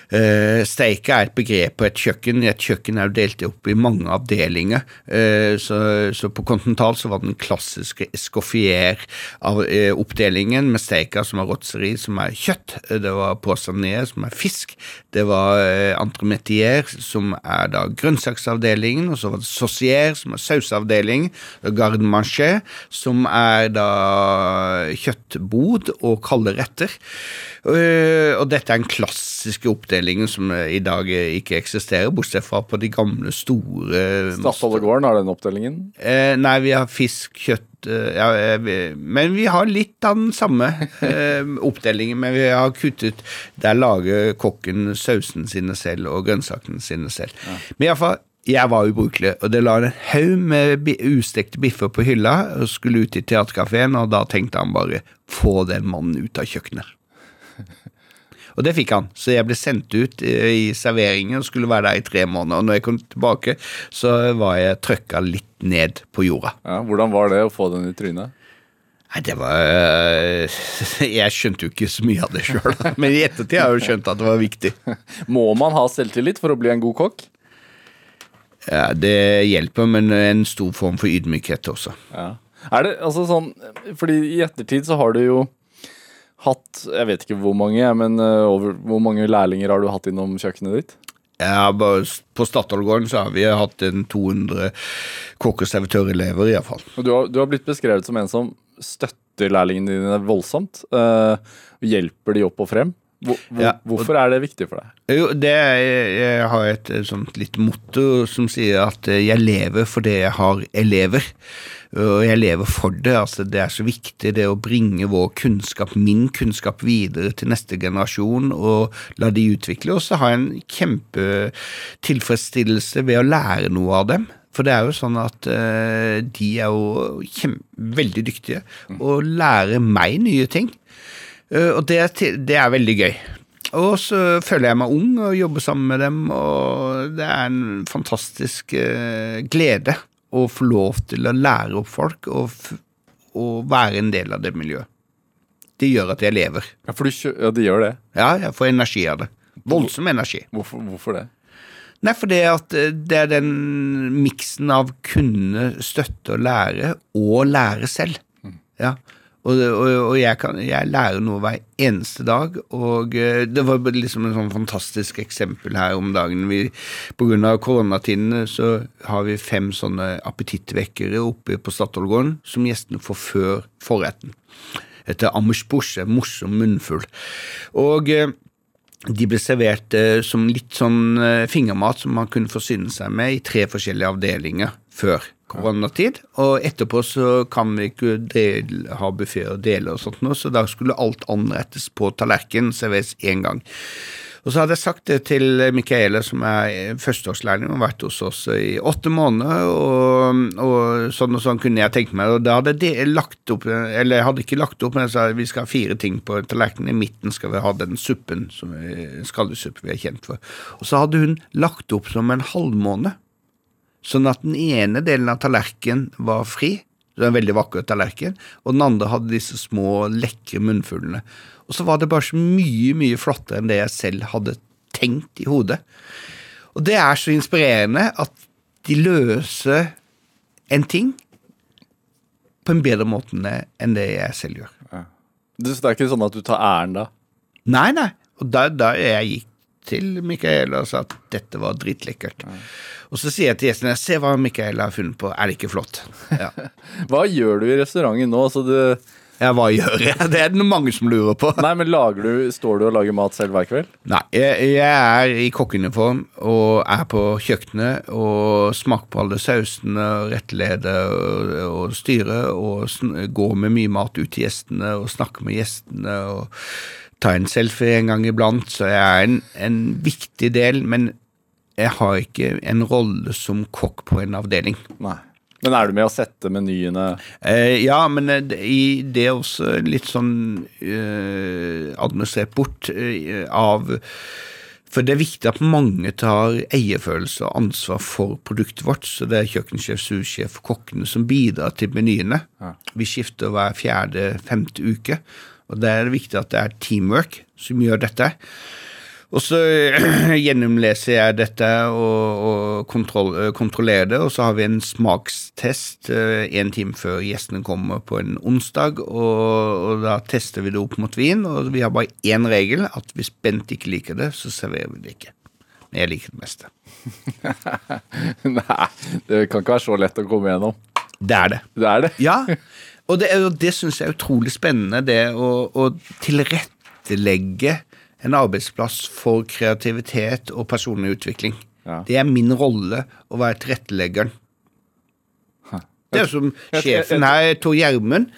Uh, steika er et begrep på et kjøkken. Et kjøkken er jo delt opp i mange avdelinger. Uh, så, så, på Continental så var den klassiske escoffier-oppdelingen uh, med steika som er rotseri, som er kjøtt. Det var poissoné, som er fisk. Det var uh, entremetier, som er da grønnsaksavdelingen. Og så var det saucier, som er sausavdeling. Garde manger, som er da kjøttbod og kalde retter. og dette er en klassisk oppdeling avdelingen som i dag ikke eksisterer, bortsett fra på de gamle, store Statoilegården har den oppdelingen? Eh, nei, vi har fisk, kjøtt eh, ja, vi, Men vi har litt av den samme eh, oppdelingen, men vi har kuttet Der lager kokken sausen sine selv og grønnsakene sine selv. Ja. Men iallfall jeg var ubrukelig, og det la en haug med ustekte biffer på hylla og skulle ut i teaterkafeen, og da tenkte han bare få den mannen ut av kjøkkenet. Og det fikk han, så jeg ble sendt ut eh, i serveringen og skulle være der i tre måneder. Og når jeg kom tilbake, så var jeg trøkka litt ned på jorda. Ja, hvordan var det å få den i trynet? Nei, det var eh, Jeg skjønte jo ikke så mye av det sjøl, men i ettertid har jeg jo skjønt at det var viktig. Må man ha selvtillit for å bli en god kokk? Ja, Det hjelper, men en stor form for ydmykhet også. Ja. Er det altså sånn Fordi i ettertid så har du jo hatt Jeg vet ikke hvor mange, men uh, over, hvor mange lærlinger har du hatt innom kjøkkenet ditt? Ja, På Statoilgården så har vi hatt en 200 kokkeservitørelever, iallfall. Du, har, du har blitt beskrevet som en som støtter lærlingene dine voldsomt. Uh, hjelper de opp og frem. Hvor, ja, hvorfor er det viktig for deg? Jo, det er, Jeg har et sånt litt motto som sier at jeg lever fordi jeg har elever. Og jeg lever for det. altså Det er så viktig det å bringe vår kunnskap, min kunnskap, videre til neste generasjon og la de utvikle. Og så har jeg en kjempetilfredsstillelse ved å lære noe av dem. For det er jo sånn at uh, de er jo veldig dyktige og lærer meg nye ting. Uh, og det, det er veldig gøy. Og så føler jeg meg ung og jobber sammen med dem, og det er en fantastisk uh, glede å få lov til å lære opp folk og, og være en del av det miljøet. Det gjør at jeg lever. Ja, for du, ja, det gjør det? Ja, jeg får energi av det. Voldsom energi. Hvorfor, hvorfor det? Nei, fordi at eh, det er den miksen av kunne støtte og lære, og lære selv. Mm. Ja. Og, og, og jeg, kan, jeg lærer noe hver eneste dag, og eh, det var liksom en sånn fantastisk eksempel her om dagen. Vi, på grunn av koronatidene så har vi fem sånne appetittvekkere oppe på Statoilgården som gjestene får før forretten. Etter Amersbosje, morsom munnfull. Og eh, de ble servert eh, som litt sånn fingermat som man kunne forsyne seg med i tre forskjellige avdelinger før koronatid. Og etterpå så kan vi ikke del, ha buffé og dele og sånt noe, så da skulle alt anrettes på tallerkenen, serveres én gang. Og så hadde jeg sagt det til Michaela, som er førsteårslærling og har vært hos oss i åtte måneder, og, og sånn og sånn kunne jeg tenkt meg. Og da hadde jeg lagt opp, eller jeg hadde ikke lagt opp, men jeg sa vi skal ha fire ting på tallerkenen. I midten skal vi ha den suppen, som skallesuppe vi er kjent for. Og så hadde hun lagt opp som en halvmåne, sånn at den ene delen av tallerkenen var fri. Det var en veldig vakker tallerken, og den andre hadde disse små, lekre munnfuglene. Og så var det bare så mye, mye flottere enn det jeg selv hadde tenkt i hodet. Og det er så inspirerende at de løser en ting på en bedre måte enn det jeg selv gjør. Så det er ikke sånn at du tar æren da? Nei, nei. Og da, da jeg gikk til Micaela og sa at dette var dritlekkert. Og så sier jeg til gjestene se hva Micaela har funnet på, er det ikke flott? Ja, Hva gjør du i restauranten nå? Så du, ja hva gjør jeg? Det er det mange som lurer på. nei, men du, Står du og lager mat selv hver kveld? Nei, jeg, jeg er i kokkeuniform og er på kjøkkenet og smaker på alle sausene, og rettleder og, og styrer og går med mye mat ut til gjestene og snakker med gjestene og tar en selfie en gang iblant, så jeg er en, en viktig del, men jeg har ikke en rolle som kokk på en avdeling. Nei. Men er du med å sette menyene? Eh, ja, men eh, det- i det er også litt sånn eh, administrert bort eh, av For det er viktig at mange tar eierfølelse og ansvar for produktet vårt. Så det er kjøkkensjef, sursjef, kokkene som bidrar til menyene. Vi skifter hver fjerde-femte uke. Og det er viktig at det er teamwork som gjør dette. Og så gjennomleser jeg dette og, og kontroll, eh, kontrollerer det, og så har vi en smakstest en time før gjestene kommer på en onsdag, og, og da tester vi det opp mot vin, og vi har bare én regel, at hvis Bent ikke liker det, så serverer vi det ikke. Men jeg liker det meste. Nei, det kan ikke være så lett å komme gjennom. Det er det. Det er det. Ja, og det, og det syns jeg er utrolig spennende, det å, å tilrettelegge en arbeidsplass for kreativitet og personlig utvikling. Ja. Det er min rolle å være tilretteleggeren. Det er som sjefen her, Tor Gjermund.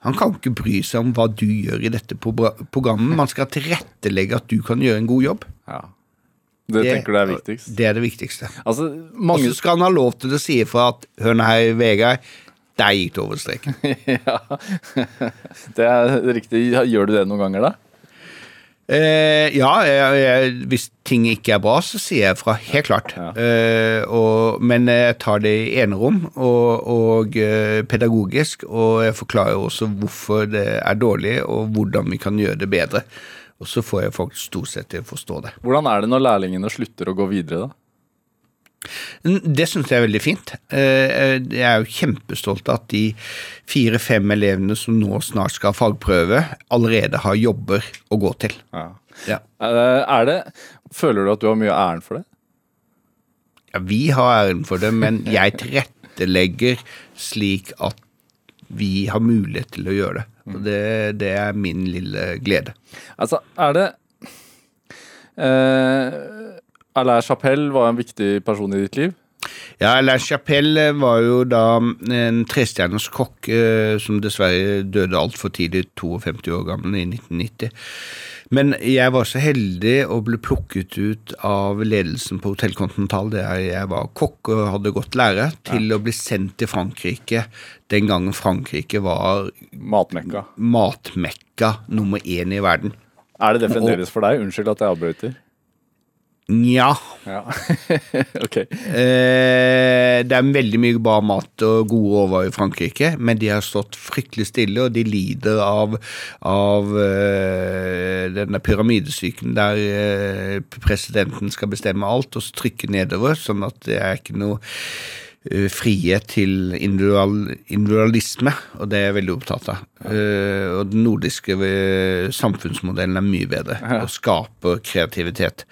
Han kan ikke bry seg om hva du gjør i dette pro- programmet. Man skal tilrettelegge at du kan gjøre en god jobb. Ja. Det, tenker du er viktigst? Det er det viktigste. Altså, Og mange så skal han ha lov til å si ifra at Hør nå her, Vegard. Det over streken. ja, det er riktig. Gjør du det noen ganger, da? Eh, ja, jeg, jeg, hvis ting ikke er bra, så sier jeg fra, helt klart. Ja. Eh, og, men jeg tar det i enerom og, og eh, pedagogisk, og jeg forklarer også hvorfor det er dårlig, og hvordan vi kan gjøre det bedre. Og så får jeg folk stort sett til å forstå det. Hvordan er det når lærlingene slutter å gå videre, da? Det syns jeg er veldig fint. Eh, Jeg er jo kjempestolt av at de fire-fem elevene som nå snart skal ha fagprøve, allerede har jobber å gå til. Ja. Ja. Eh, Er det Føler du at du har mye æren for det? Ja, vi har æren for det, men jeg tilrettelegger slik at vi har mulighet til å gjøre det. Og det, det er min lille glede. Altså, er det eh, Alain Chapelle var en viktig person i ditt liv. Ja, Alain Chapelle var jo da en trestjerners kokk eh, som dessverre døde altfor tidlig, 52 år gammel, i 1990. Men jeg var så heldig å bli plukket ut av ledelsen på Hotell Continental, der jeg var kokk og hadde gått lære, til å bli sendt til Frankrike den gangen Frankrike var Matmekka. matmekka nummer én i verden. Er det det fremdeles for deg? Unnskyld at jeg avbryter. Nja. Ja. okay. Eh, det er veldig mye bra mat og gode råvarer i Frankrike, men de har stått fryktelig stille, og de lider av, av eh, denne pyramidesyken der eh, presidenten skal bestemme alt og trykke nedover, sånn at det er ikke noe eh, frihet til individual, individualisme, og det er jeg veldig opptatt av. Eh, og den nordiske eh, samfunnsmodellen er mye bedre og skaper kreativitet.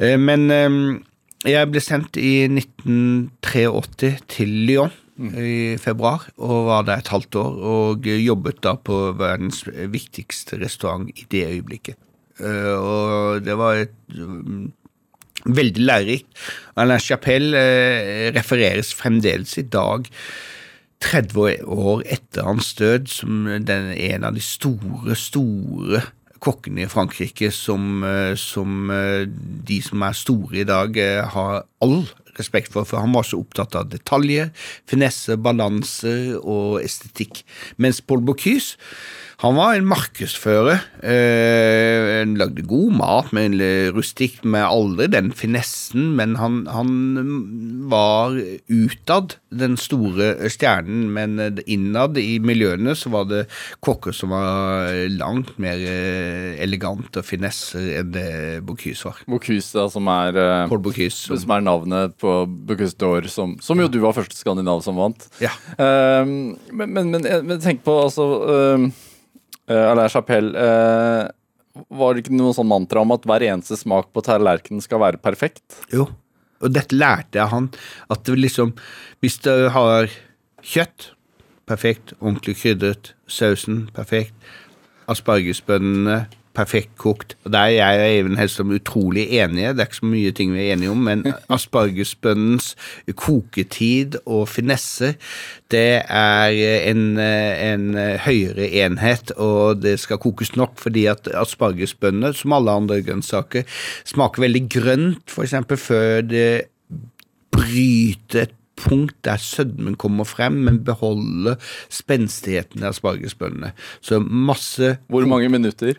Eh, men eh, jeg ble sendt i 1983 til Lyon i februar, og var der et halvt år, og jobbet da på verdens viktigste restaurant i det øyeblikket. Eh, og det var et mm, veldig lærerikt. Alain Chapelle eh, refereres fremdeles i dag 30 år etter hans død som den, en av de store, store kokkene i Frankrike som, eh, som eh, de som er store i dag, eh, har all respekt for, for han var så opptatt av detaljer, finesse, balanse og estetikk. Mens Paul Bocuse han var en markedsfører. Eh, han lagde god mat, men rustikk med aldri den finessen. Men han, han var utad den store stjernen, men innad i miljøene så var det kokker som var langt mer elegante elegant og finesser enn det Bocuse var. Bocuse, da, som er eh, Bocuse. som er navnet på Bocuse d'Or, som, som jo du var første skandinav som vant. Ja. Eh, men, men, men, men tenk på altså um, Alain Chapelle eh, Var det ikke noe sånn mantra om at hver eneste smak på tallerkenen skal være perfekt? Jo, og dette lærte jeg han. At liksom Hvis du har kjøtt, perfekt, ordentlig krydret, sausen, perfekt, aspargesbønnene, perfekt kokt. Og Der er jeg og Eivind Hellstrøm utrolig enige, det er ikke så mye ting vi er enige om, men aspargesbønnens koketid og finesser, det er en, en høyere enhet, og det skal kokes nok, fordi at aspargesbønner, som alle andre grønnsaker, smaker veldig grønt, eksempel, før det bryter et punkt der sødmen kommer frem, men beholder spenstigheten i aspargesbønnene. Så masse Hvor mange minutter?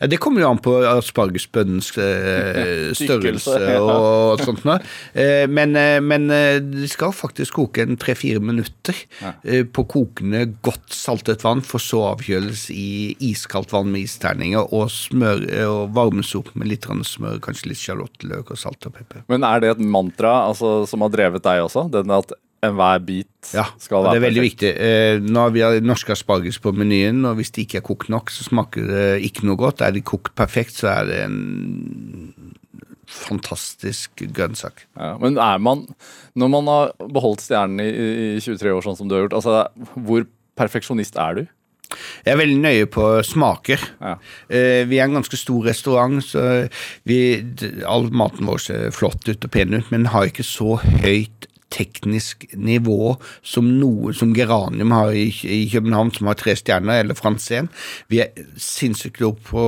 Ja, Det kommer jo an på aspargesbønnens eh, størrelse og sånt noe. Eh, men, eh, men eh, de skal faktisk koke en tre-fire minutter eh, på kokende, godt saltet vann, for så avkjøles i iskaldt vann med isterninger og, smør, eh, og varmes opp med litt smør, kanskje litt sjalottløk og salt og pepper. Men er det et mantra altså, som har drevet deg også? Den at enhver bit Ja, skal være Ja, det er veldig perfekt? viktig. Eh, nå har vi har norsk asparges på menyen, og hvis det ikke er kokt nok, så smaker det ikke noe godt. Er det kokt perfekt, så er det en fantastisk grønnsak. Ja, men er man, når man har beholdt stjernen i, i 23 år, sånn som du har gjort, altså, hvor perfeksjonist er du? Jeg er veldig nøye på smaker. Ja. Eh, vi er en ganske stor restaurant, så vi, all maten vår ser flott ut og pen ut, men har ikke så høyt teknisk nivå som noe som Geranium har i, i København, som har tre stjerner, eller Franzén. Vi er sinnssykt gode på,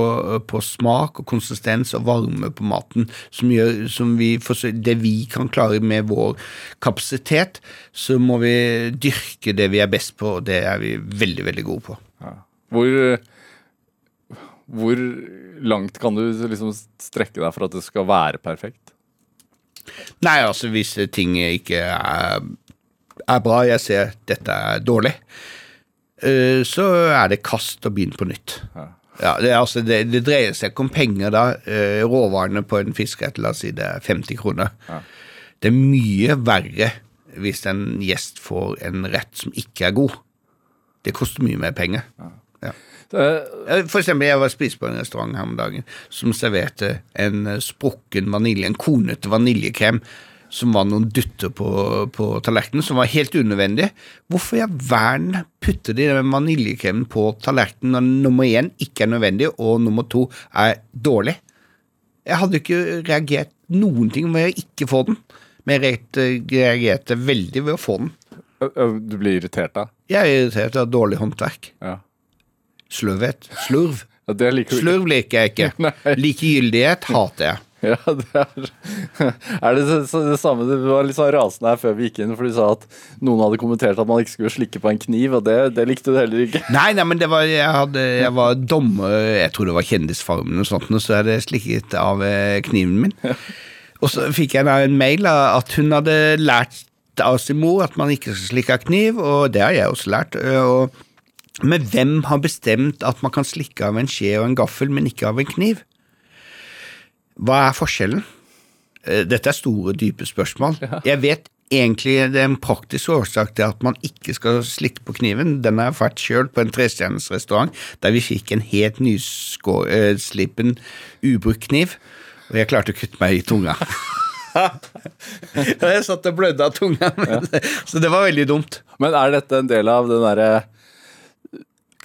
på smak og konsistens og varme på maten, som gjør som vi Det vi kan klare med vår kapasitet, så må vi dyrke det vi er best på, og det er vi veldig, veldig gode på. Hvor, hvor langt kan du liksom strekke deg for at det skal være perfekt? Nei, altså hvis ting ikke er, er bra, jeg ser dette er dårlig, uh, så er det kast og begynn på nytt. Ja, det, er altså, det, det dreier seg ikke om penger da. Uh, Råvarene på en fiskerett, la oss si det er 50 kroner. Det er mye verre hvis en gjest får en rett som ikke er god. Det koster mye mer penger. Ja. Eh, Eh, For eksempel, jeg var spist på en restaurant her om dagen som serverte en eh, sprukken vanilje, en konete vaniljekrem, som var noen dutter på, på tallerkenen, som var helt unødvendig. Hvorfor i all verden putter de den vaniljekremen på tallerkenen når nummer én ikke er nødvendig, og nummer to er dårlig? Jeg hadde ikke reagert noen ting ved å ikke få den, men jeg reagerte- reagerte veldig ved å få den. du blir irritert da? Jeg er irritert av dårlig håndverk. Ja. Sløvhet. Slurv. ja det liker. Slurv liker jeg ikke. Nei. Likegyldighet hater jeg. Ja, det er, er det så, så det samme? Du var litt sånn rasende her før vi gikk inn, for du sa at noen hadde kommentert at man ikke skulle slikke på en kniv, og det, det likte du heller ikke. Nei, nei, men det var, jeg, hadde, jeg var dommer Jeg tror det var Kjendisfarmen og sånt, og så hadde jeg slikket av eh, kniven min. Og så fikk jeg da en mail av at hun hadde lært av sin mor at man ikke skal slikke av kniv, og det har jeg også lært. Og, men hvem har bestemt at man kan slikke av en skje og en gaffel, men ikke av en kniv? Hva er forskjellen? Eh, Dette er store, dype spørsmål. Jeg vet egentlig det er en praktisk årsak til at man ikke skal slikke på kniven. Den har jeg fått sjøl på en trestjerners restaurant, der vi fikk en helt nyslippen ubrukt kniv, og jeg klarte å kutte meg i tunga. Jeg satt og blødde av tunga, men, så det var veldig dumt. Men er dette en del av den derre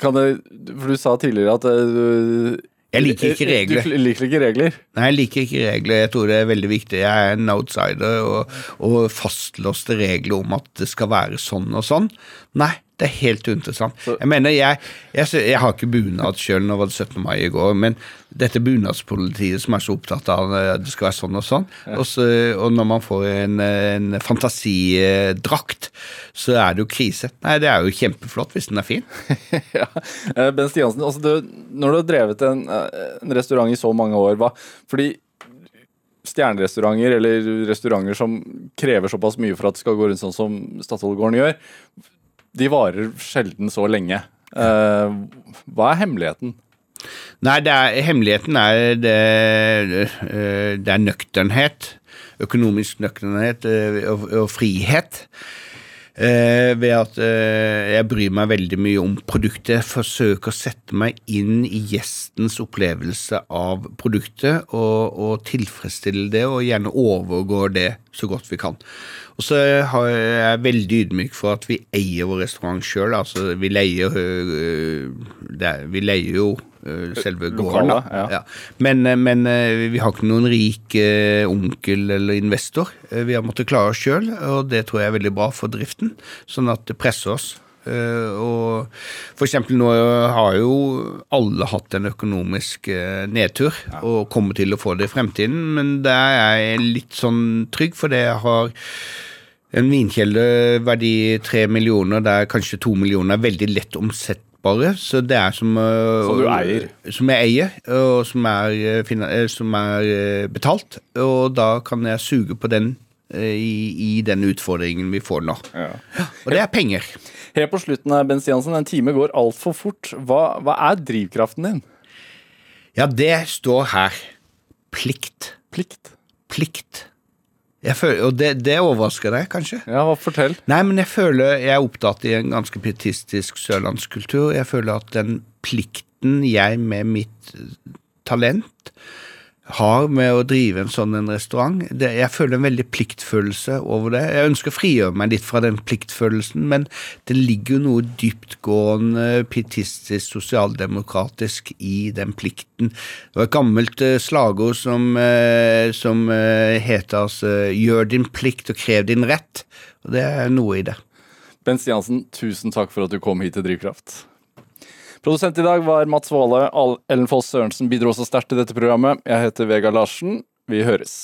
Kan jeg For du sa tidligere at eh, du Jeg liker ikke regler. Du liker ikke regler. Nei, jeg liker ikke regler. Jeg tror det er veldig viktig. Jeg er en outsider, og, og fastlåste regler om at det skal være sånn og sånn. Nei, det er helt uinteressant. Jeg mener, jeg, jeg, jeg har ikke bunad sjøl, nå var det 17. mai i går, men dette bunadspolitiet som er så opptatt av at det skal være sånn og sånn, og, så, og når man får en, en fantasidrakt, så er det jo krise. Nei, det er jo kjempeflott hvis den er fin. ja. Eh, Ben Stiansen, altså du, når du har drevet en, eh, en restaurant i så mange år, hva Fordi stjernerestauranter eller restauranter som krever såpass mye for at det skal gå rundt sånn som Statoilgården gjør, de varer sjelden så lenge. Eh, hva er hemmeligheten? Nei, er, hemmeligheten er det, eh, det er nøkternhet. Økonomisk nøkternhet eh, og, og frihet. Eh, ved at eh, jeg bryr meg veldig mye om produktet. Forsøker å sette meg inn i gjestens opplevelse av produktet og, og tilfredsstille det, og gjerne overgå det så godt vi kan. Og så er jeg veldig ydmyk for at vi eier vår restaurant sjøl. Altså, vi leier øh, er, Vi leier jo selve gården, da. ja. Ja. Men, men, øh, vi har ikke noen rik onkel eller investor. Vi har måttet klare oss sjøl, og det tror jeg er veldig bra for driften. Sånn at det presser oss. Og for eksempel nå har jo alle hatt en økonomisk nedtur, ja. og kommer til å få det i fremtiden, men der er jeg litt sånn trygg, for det har en vinkjelderverdi tre millioner, der kanskje to millioner er veldig lett omsettbare. Så det er som uh, Som du eier? Som jeg eier, og som er, som er betalt. Og da kan jeg suge på den i, i den utfordringen vi får nå. Ja. Og det er penger. Helt på slutten her, Ben Stiansen, en time går altfor fort. Hva, hva er drivkraften din? Ja, det står her. Plikt. Plikt? Plikt. Føler, og det, det, overrasker deg, kanskje? Ja, hva Fortell. Nei, men jeg føler jeg er opptatt i en ganske pietistisk sørlandskultur. Jeg føler at den plikten jeg med mitt talent har med å drive en sånn en restaurant. Det, jeg føler en veldig pliktfølelse over det. Jeg ønsker å frigjøre meg litt fra den pliktfølelsen, men det ligger jo noe dyptgående pietistisk, sosialdemokratisk i den plikten. Det var et gammelt uh, slagord som, uh, som uh, heter altså 'gjør din plikt og krev din rett', og det er noe i det. Ben Stiansen, tusen takk for at du kom hit til Drivkraft. Produsent i dag var Mats Våle. Ellen Foss Sørensen bidro også sterkt til dette programmet. Jeg heter Vegard Larsen. Vi høres.